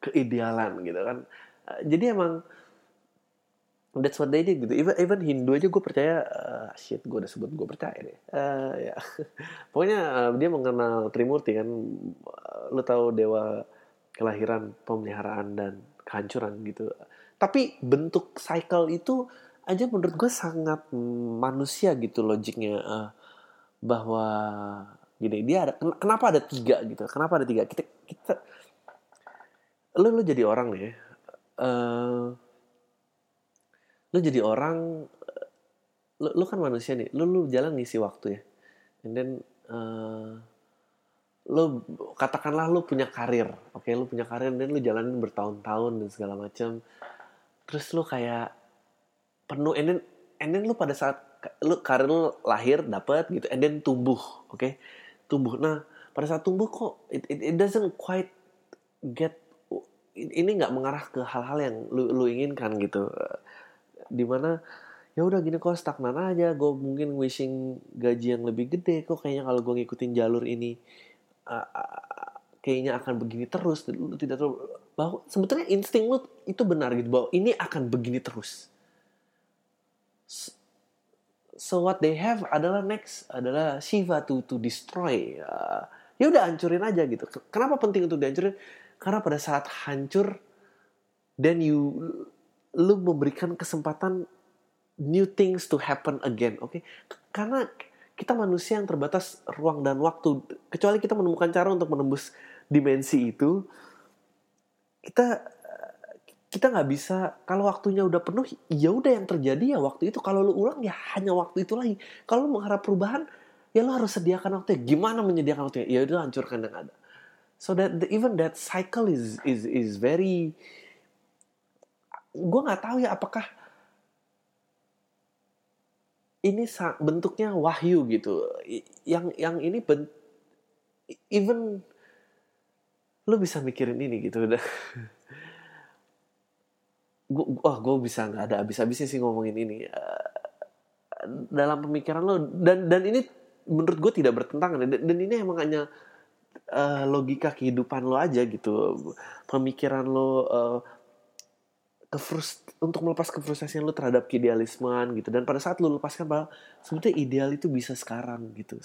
keidealan gitu kan. Uh, jadi emang that's what they did gitu. Even even Hindu aja gue percaya uh, shit gue udah sebut gue percaya deh. Uh, ya. <laughs> Pokoknya uh, dia mengenal Trimurti kan. Uh, lo tahu dewa kelahiran pemeliharaan dan kehancuran gitu. Tapi bentuk cycle itu aja menurut gue sangat manusia gitu logiknya uh, bahwa gini dia ada kenapa ada tiga gitu? Kenapa ada tiga? Kita kita lo lo jadi orang nih uh, lu jadi orang lu, lu kan manusia nih lu lu jalan ngisi waktu ya. And then uh, lu katakanlah lu punya karir oke okay, lu punya karir dan lu jalanin bertahun-tahun dan segala macam. Terus lu kayak penuh and then and then lu pada saat lu karir lu lahir dapat gitu and then tumbuh oke? Okay? tumbuh. Nah pada saat tumbuh kok it, it, it doesn't quite get ini nggak mengarah ke hal-hal yang lu lu inginkan gitu di mana ya udah gini kok stagnan aja. Gue mungkin wishing gaji yang lebih gede kok kayaknya kalau gue ngikutin jalur ini. Uh, kayaknya akan begini terus. Lu tidak tahu bahwa sebetulnya insting lu itu benar gitu bahwa ini akan begini terus. So what they have adalah next adalah Shiva to to destroy. Uh, ya udah hancurin aja gitu. Kenapa penting untuk dihancurin? Karena pada saat hancur then you lu memberikan kesempatan new things to happen again, oke? Okay? Karena kita manusia yang terbatas ruang dan waktu. Kecuali kita menemukan cara untuk menembus dimensi itu, kita kita nggak bisa kalau waktunya udah penuh ya udah yang terjadi ya waktu itu kalau lu ulang ya hanya waktu itu lagi kalau lu mengharap perubahan ya lu harus sediakan waktu gimana menyediakan waktu ya udah hancurkan yang ada so that the, even that cycle is is is very gue nggak tahu ya apakah ini bentuknya wahyu gitu. Yang yang ini ben, even lu bisa mikirin ini gitu. Udah gue wah gue bisa nggak ada habis-habisnya sih ngomongin ini. Uh, dalam pemikiran lo dan dan ini menurut gue tidak bertentangan dan, dan ini emang hanya uh, logika kehidupan lo aja gitu. Pemikiran lo uh, kefrust untuk melepas kefrustasian lo terhadap keidealisman gitu. Dan pada saat lo lepaskan bahwa sebetulnya ideal itu bisa sekarang gitu.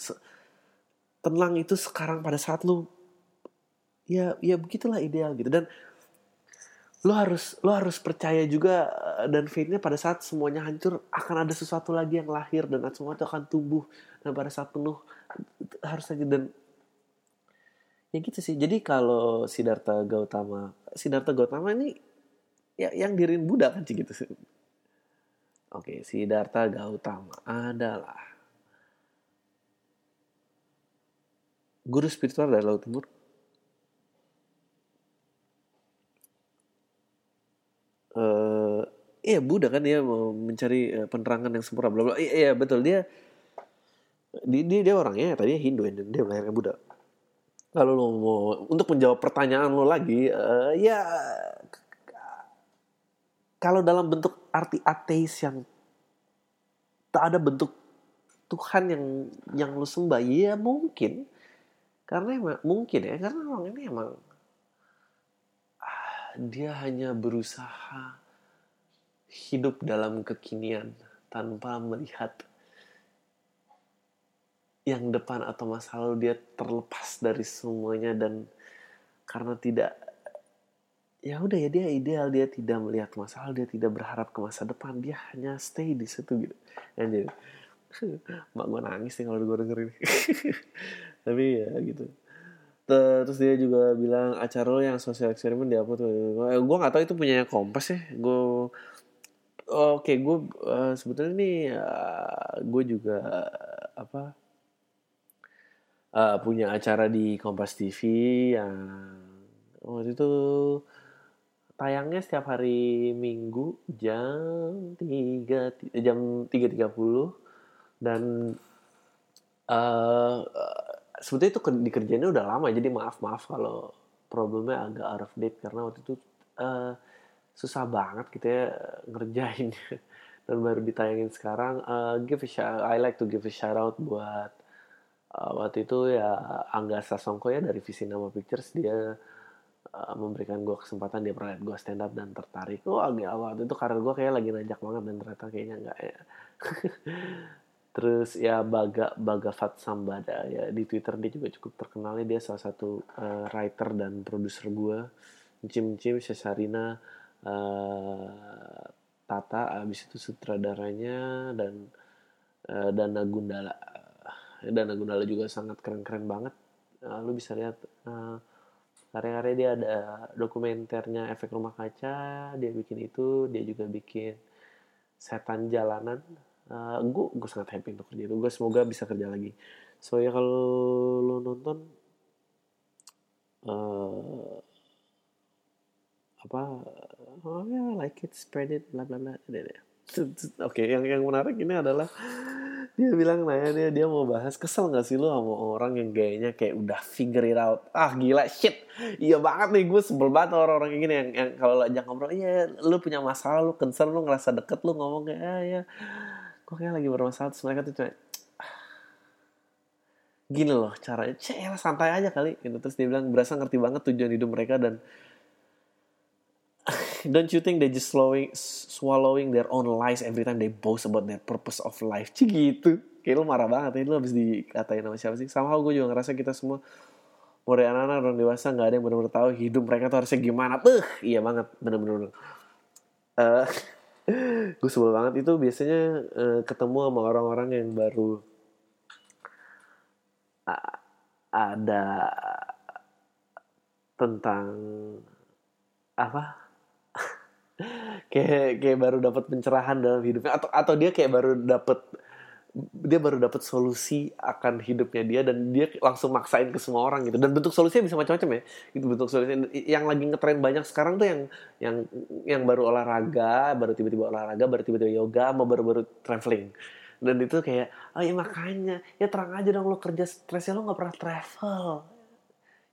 Tenang itu sekarang pada saat lo ya ya begitulah ideal gitu. Dan lo harus lo harus percaya juga eh, dan faithnya pada saat semuanya hancur akan ada sesuatu lagi yang lahir dan semua itu akan tumbuh dan pada saat penuh harus saja dan ya gitu sih. Jadi kalau Siddhartha Gautama Siddhartha Gautama ini ya yang dirin Buddha kan gitu. Sih oke Siddhartha Gautama adalah guru spiritual dari Laut Timur. Uh, iya Buddha kan dia mencari uh, penerangan yang sempurna bla bla. Iya, betul. Dia dia dia, dia orangnya tadinya Hindu dia melahirkan Buddha. Kalau lo mau untuk menjawab pertanyaan lo lagi uh, ya kalau dalam bentuk arti ateis yang tak ada bentuk Tuhan yang yang lo sembah ya mungkin. Karena emang mungkin ya karena orang ini emang dia hanya berusaha hidup dalam kekinian tanpa melihat yang depan atau masa lalu. Dia terlepas dari semuanya dan karena tidak ya udah ya dia ideal dia tidak melihat masa lalu dia tidak berharap ke masa depan dia hanya stay di situ gitu. Dan jadi <laughs> mak gue nangis nih kalau gue denger ini <laughs> tapi ya gitu. Terus dia juga bilang acara lo yang sosial eksperimen dia apa tuh eh, gue nggak tahu itu punya kompas ya. Gue oke okay, gue uh, sebetulnya nih uh, gue juga apa uh, punya acara di Kompas TV yang waktu itu tayangnya setiap hari Minggu jam tiga jam tiga tiga puluh dan uh, sebetulnya itu dikerjainnya udah lama jadi maaf maaf kalau problemnya agak out of date karena waktu itu uh, susah banget gitu ya ngerjain. <laughs> Dan baru ditayangin sekarang uh, give a shout, I like to give a shout out buat uh, waktu itu ya Angga Sasongko ya dari Visi Nama Pictures dia uh, memberikan gue kesempatan dia pernah lihat gue stand up dan tertarik. Oh agak waktu itu karena gue kayak lagi najak banget dan ternyata kayaknya enggak ya. <laughs> Terus ya Baga Baga Fat Sambada ya di Twitter dia juga cukup terkenal dia salah satu uh, writer dan produser gue Cim Cim Cesarina uh, Tata abis itu sutradaranya dan uh, Dana Gundala. Dana Gundala juga sangat keren-keren banget. Uh, lu bisa lihat uh, karya-karya dia ada dokumenternya efek rumah kaca dia bikin itu dia juga bikin setan jalanan. Uh, gue gue sangat happy untuk kerja itu. Gue semoga bisa kerja lagi. So ya kalau lo nonton uh, apa oh ya yeah, like it spread it bla bla bla <laughs> oke okay, yang yang menarik ini adalah dia bilang nanya dia dia mau bahas kesel gak sih lo sama orang yang gayanya kayak udah figure it out? Ah gila shit. Iya banget nih gue sebel banget orang-orang kayak gini. Yang, yang kalau ajak ngobrol iya lu punya masalah lu concern lu ngerasa deket lu ngomong kayak ah, ya gue kayak lagi bermasalah terus mereka tuh cuma gini loh caranya cek santai aja kali. Gitu. Terus dia bilang berasa ngerti banget tujuan hidup mereka dan <laughs> don't you think they just swallowing swallowing their own lies every time they boast about their purpose of life? Cik gitu. Kayak lu marah banget ya lu habis dikatain sama siapa sih? Sama gue juga ngerasa kita semua mulai anak-anak orang dewasa nggak ada yang benar-benar tahu hidup mereka tuh harusnya gimana. Tuh iya banget bener-bener uh, <laughs> gue sebel banget. Itu biasanya uh, ketemu sama orang-orang yang baru ada tentang apa kayak kayak baru dapat pencerahan dalam hidupnya. Atau atau dia kayak baru dapat dia baru dapat solusi akan hidupnya dia dan dia langsung maksain ke semua orang gitu. Dan bentuk solusinya bisa macam-macam ya. Itu bentuk solusi. Yang lagi ngetren banyak sekarang tuh yang yang yang baru olahraga baru tiba-tiba olahraga baru tiba-tiba yoga mau baru-baru traveling. Dan itu kayak oh ya makanya. Ya terang aja dong lo kerja stresnya lo nggak pernah travel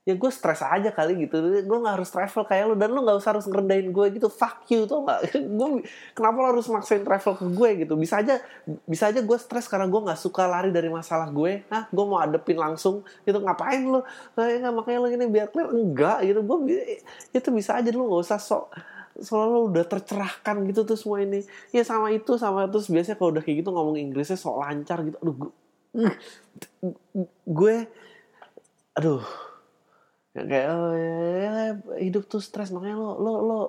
ya gue stres aja kali gitu. Gue nggak harus travel kayak lu. Dan lu nggak usah harus ngerendahin gue gitu. Fuck you tuh nggak? <laughs> Gue kenapa lo harus maksain travel ke gue gitu? Bisa aja bisa aja gue stres karena gue nggak suka lari dari masalah gue. Ah gue mau adepin langsung. Itu ngapain lu? Nah, makanya lu gini biar clear. Enggak gitu. Gue itu bisa aja. Lu nggak usah sok selalu udah tercerahkan gitu tuh semua ini. Ya sama itu sama terus biasanya kalau udah kayak gitu ngomong Inggrisnya sok lancar gitu. Aduh gue <sniffs> gue aduh kayak oh, ya, hidup tuh stres. Makanya lo lo lo uh,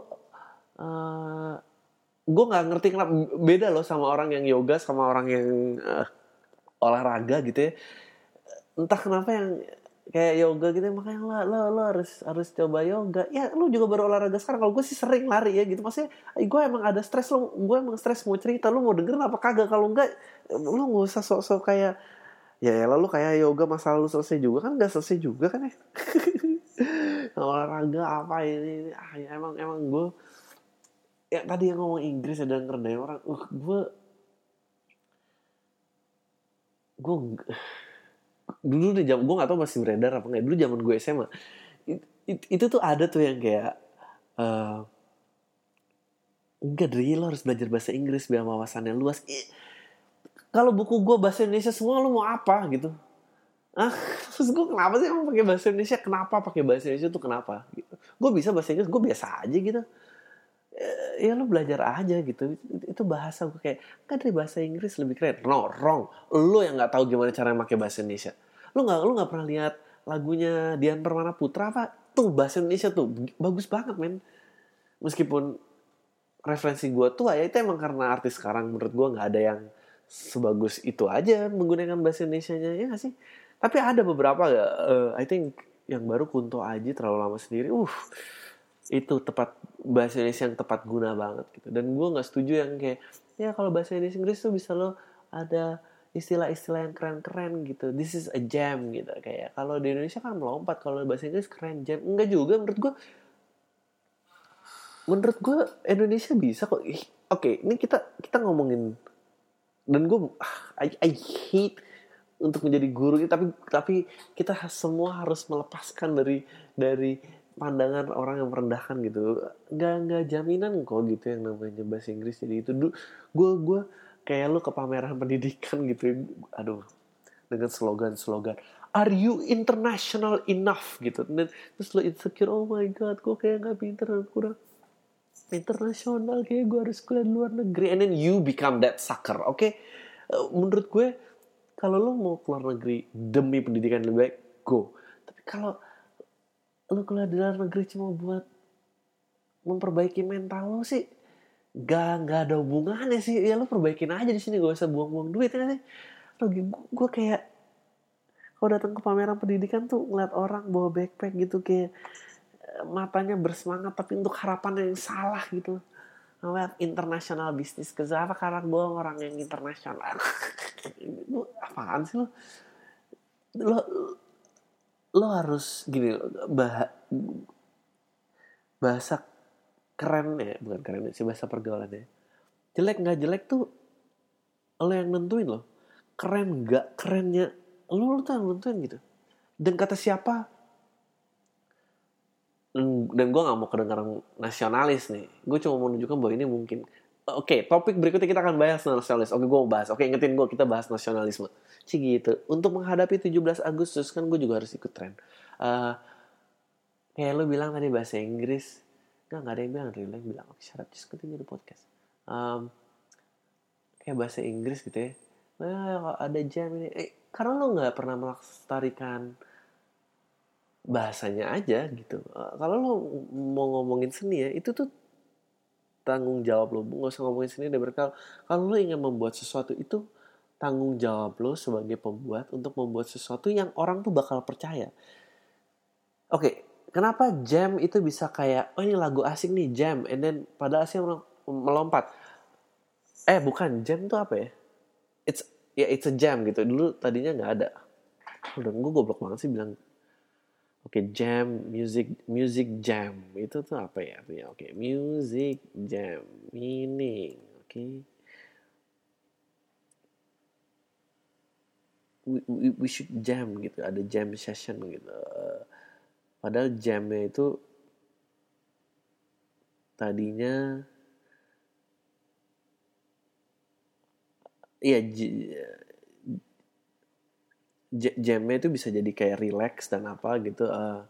eh, gue nggak ngerti kenapa beda lo sama orang yang yoga sama orang yang uh, olahraga gitu ya. Entah kenapa yang kayak yoga gitu makanya lo lo, lo harus harus coba yoga. Ya lo juga baru olahraga sekarang. Kalau gue sih sering lari ya gitu. Maksudnya gue emang ada stres lo gue emang stres mau cerita lo mau dengerin apa kagak. Kalau enggak lo nggak usah sok-sok kayak ya, ya lalu kayak yoga masalah lu selesai juga kan gak selesai juga kan ya <laughs> olahraga apa ini, ini. Ah, ya emang emang gue ya tadi yang ngomong Inggris ada ngerendahin orang uh, gue gue dulu deh jam gue gak tau masih beredar apa enggak dulu zaman gue SMA it, it, itu tuh ada tuh yang kayak uh, enggak dari lo harus belajar bahasa Inggris biar wawasannya luas kalau buku gue bahasa Indonesia semua lo mau apa gitu? Ah terus gue kenapa sih emang pakai bahasa Indonesia? Kenapa pakai bahasa Indonesia tuh kenapa? Gitu. Gue bisa bahasa Inggris gue biasa aja gitu. Eh, ya lo belajar aja gitu. Itu bahasa gue kayak kan dari bahasa Inggris lebih keren. No wrong. Lo yang nggak tahu gimana cara pakai bahasa Indonesia. Lo nggak lo nggak pernah lihat lagunya Dian Permana Putra apa? Tuh bahasa Indonesia tuh bagus banget men. Meskipun referensi gue tuh ya itu emang karena artis sekarang menurut gue nggak ada yang sebagus itu aja menggunakan bahasa Indonesia nya ya gak sih tapi ada beberapa ya, uh, I think yang baru Kunto Aji terlalu lama sendiri. Uh, itu tepat bahasa Indonesia yang tepat guna banget gitu. Dan gue nggak setuju yang kayak ya kalau bahasa Indonesia Inggris tuh bisa lo ada istilah-istilah yang keren-keren gitu. This is a jam gitu kayak kalau di Indonesia kan melompat kalau bahasa Inggris keren jam. Enggak juga menurut gue. Menurut gue Indonesia bisa kok. Oke, okay, ini kita kita ngomongin dan gue I, I hate untuk menjadi guru tapi tapi kita semua harus melepaskan dari dari pandangan orang yang merendahkan gitu. Nggak nggak jaminan kok gitu yang namanya bahasa Inggris jadi itu gue gue kayak lu ke pameran <laughs> pendidikan gitu. Aduh dengan slogan-slogan are you international enough? gitu. Dan terus lo insecure oh my god gue kayak nggak pinter kurang internasional kayak gue harus kuliah di luar negeri and then you become that sucker oke okay? uh, menurut gue kalau lo mau keluar negeri demi pendidikan lebih baik go. Tapi kalau lo keluar di luar negeri cuma buat memperbaiki mental lo sih gak gak ada hubungannya sih. Ya lo perbaikin aja di sini gak usah buang-buang duit ya sih? Lo gue kayak kalau datang ke pameran pendidikan tuh ngeliat orang bawa backpack gitu kayak matanya bersemangat tapi untuk harapan yang salah gitu. Ngeliat internasional bisnis ke apa karena gue orang yang internasional. <laughs> Lu apaan sih lo lo lo harus gini bah bahasa keren ya bukan keren sih bahasa pergaulan ya. Jelek nggak jelek tuh lo yang nentuin lo keren nggak kerennya lo lo tuh yang nentuin gitu. Dan kata siapa dan gue nggak mau kedengaran nasionalis nih. Gue cuma mau menunjukkan bahwa ini mungkin oke okay, topik berikutnya kita akan bahas nasionalis. Oke okay, gue mau bahas. Oke okay, ingetin gue kita bahas nasionalisme. Sih gitu. Untuk menghadapi 17 Agustus kan gue juga harus ikut tren. Uh, kayak lo bilang tadi bahasa Inggris. Nggak nggak ada yang bilang. Rila bilang oke syarat just continue the podcast. Um, kayak bahasa Inggris gitu ya. Nah, ada jam ini? Eh, karena lo nggak pernah melestarikan bahasanya aja gitu. Uh, kalau lo mau ngomongin seni ya, itu tuh tanggung jawab lo. Nggak usah ngomongin seni deh berkal. Kalau lo ingin membuat sesuatu itu tanggung jawab lo sebagai pembuat untuk membuat sesuatu yang orang tuh bakal percaya. Oke, okay, kenapa jam itu bisa kayak oh ini lagu asing nih jam, and then pada asing melompat. Eh bukan jam tuh apa ya? It's ya yeah, it's a jam gitu. Dulu tadinya nggak ada. Udah gue goblok banget sih bilang Oke, okay, jam, music, music jam. Itu tuh apa ya? Oke, okay, music jam, meaning. Oke. Okay. We, we, we should jam gitu, ada jam session gitu. padahal jamnya itu tadinya iya jamnya itu bisa jadi kayak relax dan apa gitu uh,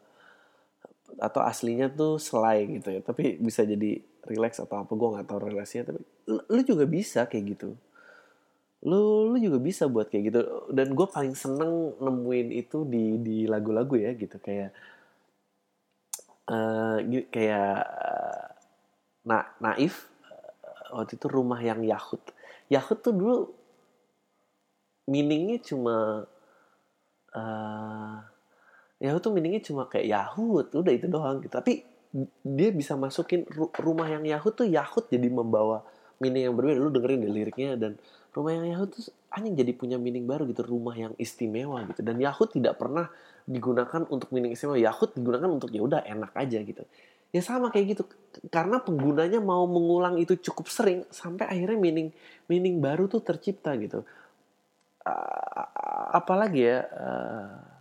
atau aslinya tuh selai gitu ya tapi bisa jadi relax atau apa gue nggak tahu relasinya tapi lu, juga bisa kayak gitu. Lu lu juga bisa buat kayak gitu dan gue paling seneng nemuin itu di di lagu-lagu ya gitu kayak uh, kayak uh, na naif waktu itu rumah yang Yahud. Yahud tuh dulu meaningnya cuma uh, Yahud tuh meaningnya cuma kayak Yahud udah itu doang gitu. Tapi dia bisa masukin rumah yang Yahud tuh Yahud jadi membawa meaning yang berbeda. Lu dengerin deh liriknya dan rumah yang Yahud tuh anjing jadi punya meaning baru gitu rumah yang istimewa gitu. Dan Yahud tidak pernah digunakan untuk meaning istimewa. Yahud digunakan untuk ya udah enak aja gitu. Ya sama kayak gitu karena penggunanya mau mengulang itu cukup sering sampai akhirnya meaning meaning baru tuh tercipta gitu. Uh, apalagi ya uh,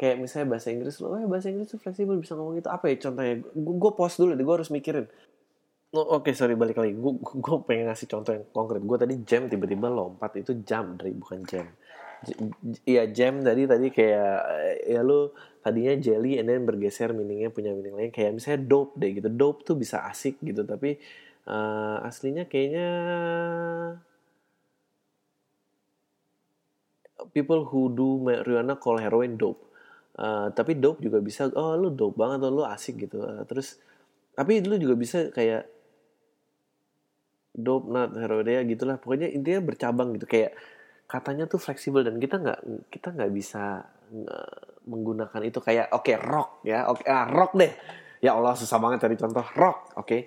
kayak misalnya bahasa Inggris lo, eh bahasa Inggris tuh fleksibel bisa ngomong gitu. Apa ya contohnya? Gue pause dulu deh gue harus mikirin. Oh, oke okay, sorry balik lagi. Gue pengen ngasih contoh yang konkret. Gue tadi jam tiba-tiba lompat itu jam dari bukan jam. Iya jam tadi tadi kayak ya lu tadinya jelly and then bergeser meaningnya punya meaning lain. Kayak misalnya dope deh gitu. Dope tuh bisa asik gitu tapi uh, aslinya kayaknya people who do marijuana call heroin dope Uh, tapi dope juga bisa oh lu dope banget atau lu asik gitu. Uh, terus tapi lu juga bisa kayak dope not herodea gitulah. Pokoknya intinya bercabang gitu. Kayak katanya tuh fleksibel dan kita nggak kita nggak bisa uh, menggunakan itu kayak oke okay, rock ya. Oke okay, ah, rock deh. Ya Allah susah banget cari contoh. Rock oke. Okay.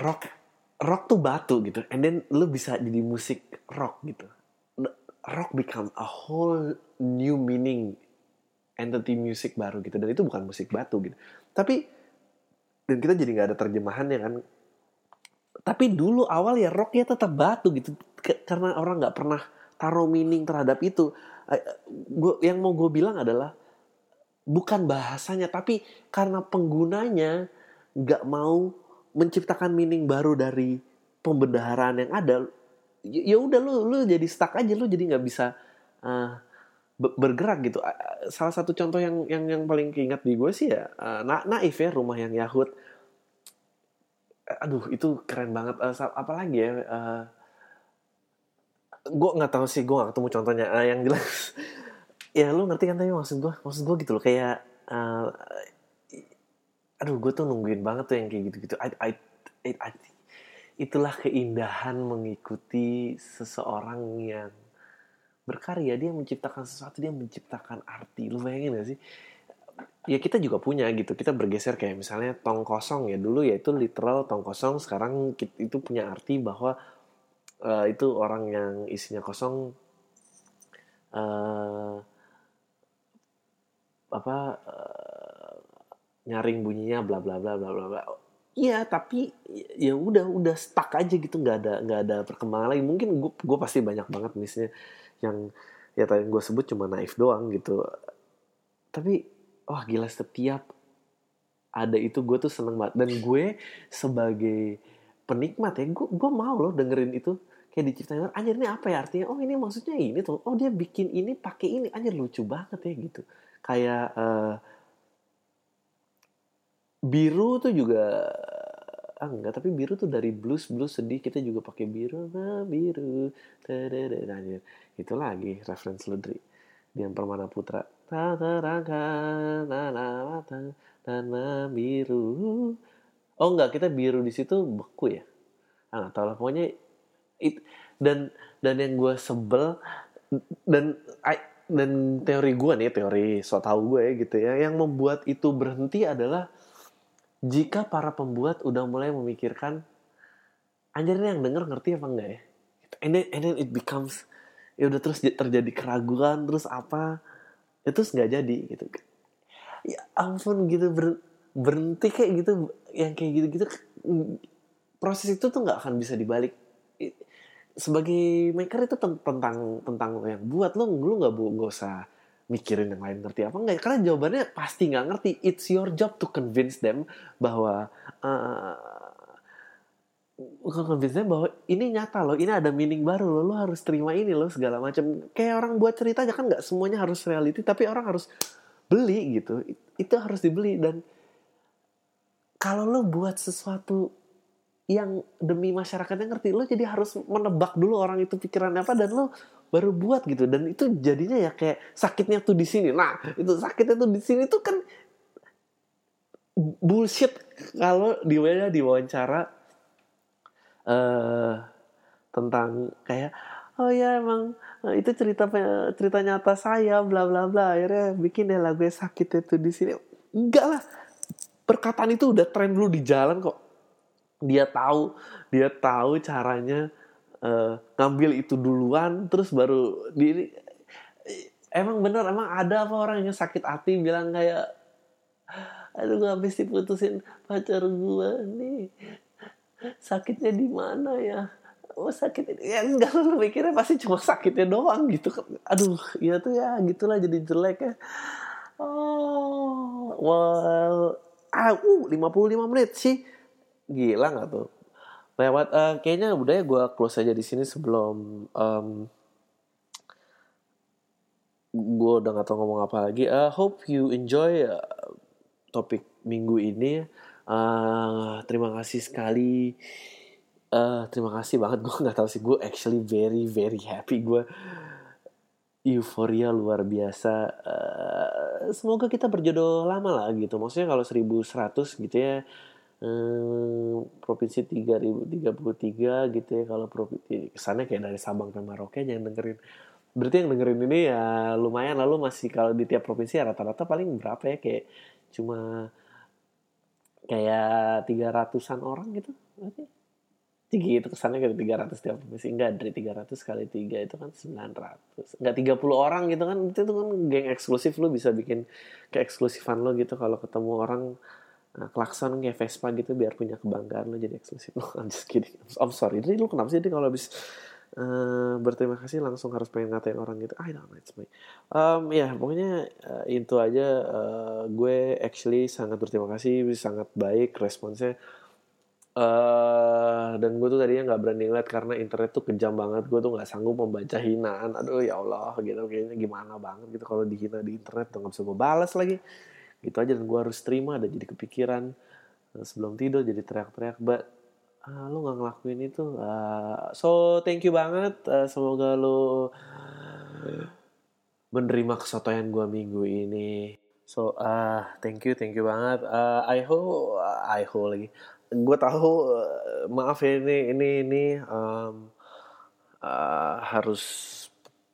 rock rock tuh batu gitu. And then lu bisa jadi musik rock gitu. Rock become a whole new meaning entity music baru gitu. Dan itu bukan musik batu gitu. Tapi dan kita jadi nggak ada terjemahannya kan. Tapi dulu awal ya rocknya tetap batu gitu. Karena orang nggak pernah taruh meaning terhadap itu. Gua yang mau gue bilang adalah bukan bahasanya tapi karena penggunanya nggak mau menciptakan meaning baru dari pembendaharaan yang ada ya, ya udah lu lu jadi stuck aja lu jadi nggak bisa uh, bergerak gitu. Salah satu contoh yang yang yang paling keingat di gue sih ya na naif ya rumah yang Yahud. Aduh itu keren banget. Apalagi ya. Gue nggak tahu sih gue gak ketemu contohnya. Yang jelas <laughs> ya lu ngerti kan tapi maksud gue maksud gue gitu loh kayak uh, aduh gue tuh nungguin banget tuh yang kayak gitu-gitu. I, I, itulah keindahan mengikuti seseorang yang berkarya dia menciptakan sesuatu dia menciptakan arti. Lu bayangin gak sih? Ya kita juga punya gitu. Kita bergeser kayak misalnya tong kosong ya. Dulu ya itu literal tong kosong. Sekarang itu punya arti bahwa uh, itu orang yang isinya kosong uh, apa uh, nyaring bunyinya bla bla bla bla bla bla. Iya tapi ya udah udah stuck aja gitu. Nggak ada nggak ada perkembangan lagi. Mungkin gue pasti banyak banget misalnya yang ya tadi gue sebut cuma naif doang gitu. Tapi wah gila setiap ada itu gue tuh seneng banget. Dan gue sebagai penikmat ya gue gue mau loh dengerin itu. Kayak diciptain anjir ini apa ya artinya? Oh ini maksudnya ini tuh. Oh dia bikin ini pakai ini. Anjir lucu banget ya gitu. Kayak uh, biru tuh juga ah enggak. Tapi biru tuh dari blues blues sedih kita juga pakai biru nah, biru. Anjir itu lagi reference Ludri Dian Permana Putra. Tak terangkan mata dan biru. Oh enggak kita biru di situ beku ya? Ah nggak tahu lah pokoknya it, dan dan yang gue sebel dan I, dan teori gue nih teori so tau gue ya gitu ya yang membuat itu berhenti adalah jika para pembuat udah mulai memikirkan anjir yang denger ngerti apa enggak ya? And then, and then it becomes ya udah terus terjadi keraguan terus apa? Ya terus nggak jadi gitu. Ya ampun gitu ber, berhenti kayak gitu yang kayak gitu gitu proses itu tuh nggak akan bisa dibalik. Sebagai maker itu tentang tentang yang buat. Lo lu nggak nggak usah mikirin yang lain ngerti apa enggak karena jawabannya pasti nggak ngerti. It's your job to convince them bahwa uh, them bahwa ini nyata loh ini ada meaning baru loh lo harus terima ini loh segala macam. Kayak orang buat cerita aja kan nggak semuanya harus reality tapi orang harus beli gitu. Itu harus dibeli dan kalau lo buat sesuatu yang demi masyarakatnya ngerti lo jadi harus menebak dulu orang itu pikirannya apa dan lo baru buat gitu. Dan itu jadinya ya kayak sakitnya tuh di sini. Nah itu sakitnya tuh di sini tuh kan bullshit. Kalau di di wawancara uh, tentang kayak oh ya emang eh, itu cerita cerita nyata saya bla bla bla. Akhirnya bikin ya lagu sakit itu di sini. Enggak lah. Perkataan itu udah tren dulu di jalan kok. Dia tahu dia tahu caranya uh, ngambil itu duluan terus baru diri emang bener emang ada apa orang yang sakit hati? Bilang kayak aduh gue habis diputusin pacar gue nih sakitnya di mana ya? Oh sakit ya enggak lu mikirnya pasti cuma sakitnya doang gitu. Aduh ya tuh ya gitulah jadi jelek ya. Oh well ah uh 55 menit sih. Gila nggak tuh? Lewat uh, kayaknya udah ya gue close aja di sini sebelum um, gue udah gak tau ngomong apa lagi. Uh, hope you enjoy uh, topik minggu ini. Uh, terima kasih sekali. Uh, terima kasih banget. <laughs> Gue nggak tahu sih. Gue actually very very happy. Gue euforia luar biasa. Uh, semoga kita berjodoh lama lah gitu. Maksudnya kalau 1100 gitu ya hmm, provinsi 3033 gitu ya kalau provinsi kesannya kayak dari Sabang ke Merauke jangan dengerin berarti yang dengerin ini ya lumayan lalu masih kalau di tiap provinsi ya rata-rata paling berapa ya kayak cuma kayak tiga ratusan orang gitu tinggi itu kesannya kayak tiga ratus tiap provinsi enggak dari tiga ratus kali tiga itu kan sembilan ratus enggak tiga puluh orang gitu kan itu kan geng eksklusif lu bisa bikin keeksklusifan lo gitu kalau ketemu orang Nah, klakson kayak Vespa gitu biar punya kebanggaan lo jadi eksklusif. lo I'm just kidding. I'm sorry. Jadi lo kenapa sih kalau habis uh, berterima kasih langsung harus pengen ngatain orang gitu? I don't know, it's my. Um, ya, yeah, pokoknya uh, itu aja. Uh, gue actually sangat berterima kasih, sangat baik responsnya. Uh, dan gue tuh tadinya nggak berani ngeliat karena internet tuh kejam banget. Gue tuh nggak sanggup membaca hinaan. Aduh ya Allah, gitu kayaknya gimana banget gitu kalau dihina di internet tuh nggak bisa gue balas lagi gitu aja dan gue harus terima dan jadi kepikiran sebelum tidur jadi teriak-teriak but uh, lu nggak ngelakuin itu uh, so thank you banget uh, semoga lu menerima kesotoyan gue minggu ini. So uh, thank you thank you banget. Uh, I hope I hope lagi. Gue tahu uh, maaf ya ini ini ini um, uh, harus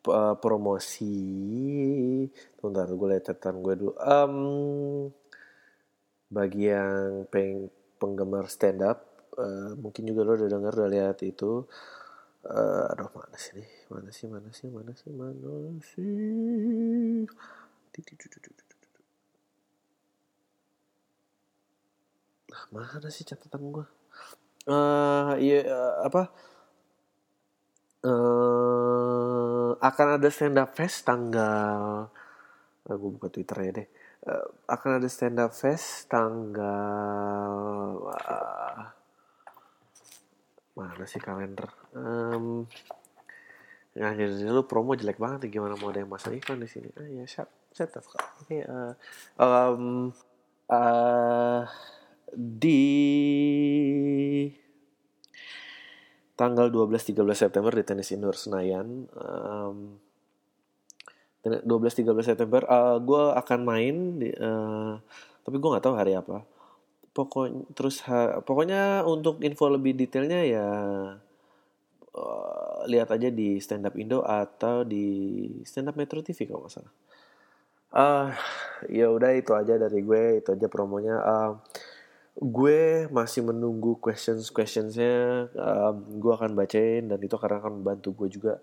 uh, promosi. Bentar, gue lihat catatan gue dulu. Um, bagi yang peng penggemar stand up, uh, mungkin juga lo udah denger, udah lihat itu. Uh, aduh, mana sih nih? Mana sih, mana sih, mana sih, mana sih? Nah, mana sih catatan gue? Uh, iya, uh, apa? Uh, akan ada stand up fest tanggal uh, gue buka Twitter ya deh uh, akan ada stand up fest tanggal uh, mana sih kalender? Um, nah jadi lu promo jelek banget gimana mau ada yang masang iklan di sini? Ah ya shut shut up oke okay, uh, um, uh, di tanggal 12-13 September di tenis indoor Senayan um, 12-13 September uh, gue akan main di, uh, tapi gue nggak tahu hari apa pokoknya terus ha, pokoknya untuk info lebih detailnya ya uh, lihat aja di stand up Indo atau di stand up Metro TV kalau nggak salah. Uh, ya udah itu aja dari gue itu aja promonya. Uh, gue masih menunggu questions questionsnya um, gue akan bacain dan itu karena akan membantu gue juga.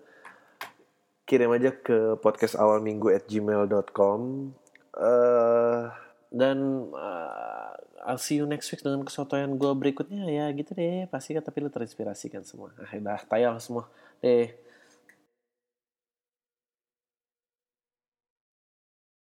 Kirim aja ke podcast awal minggu at gmail.com uh, dan uh, I'll see you next week dengan kesotoyan gue berikutnya. Ya gitu deh. Pasti kan tapi lu terinspirasi kan semua. Ah, udah tayang semua. Deh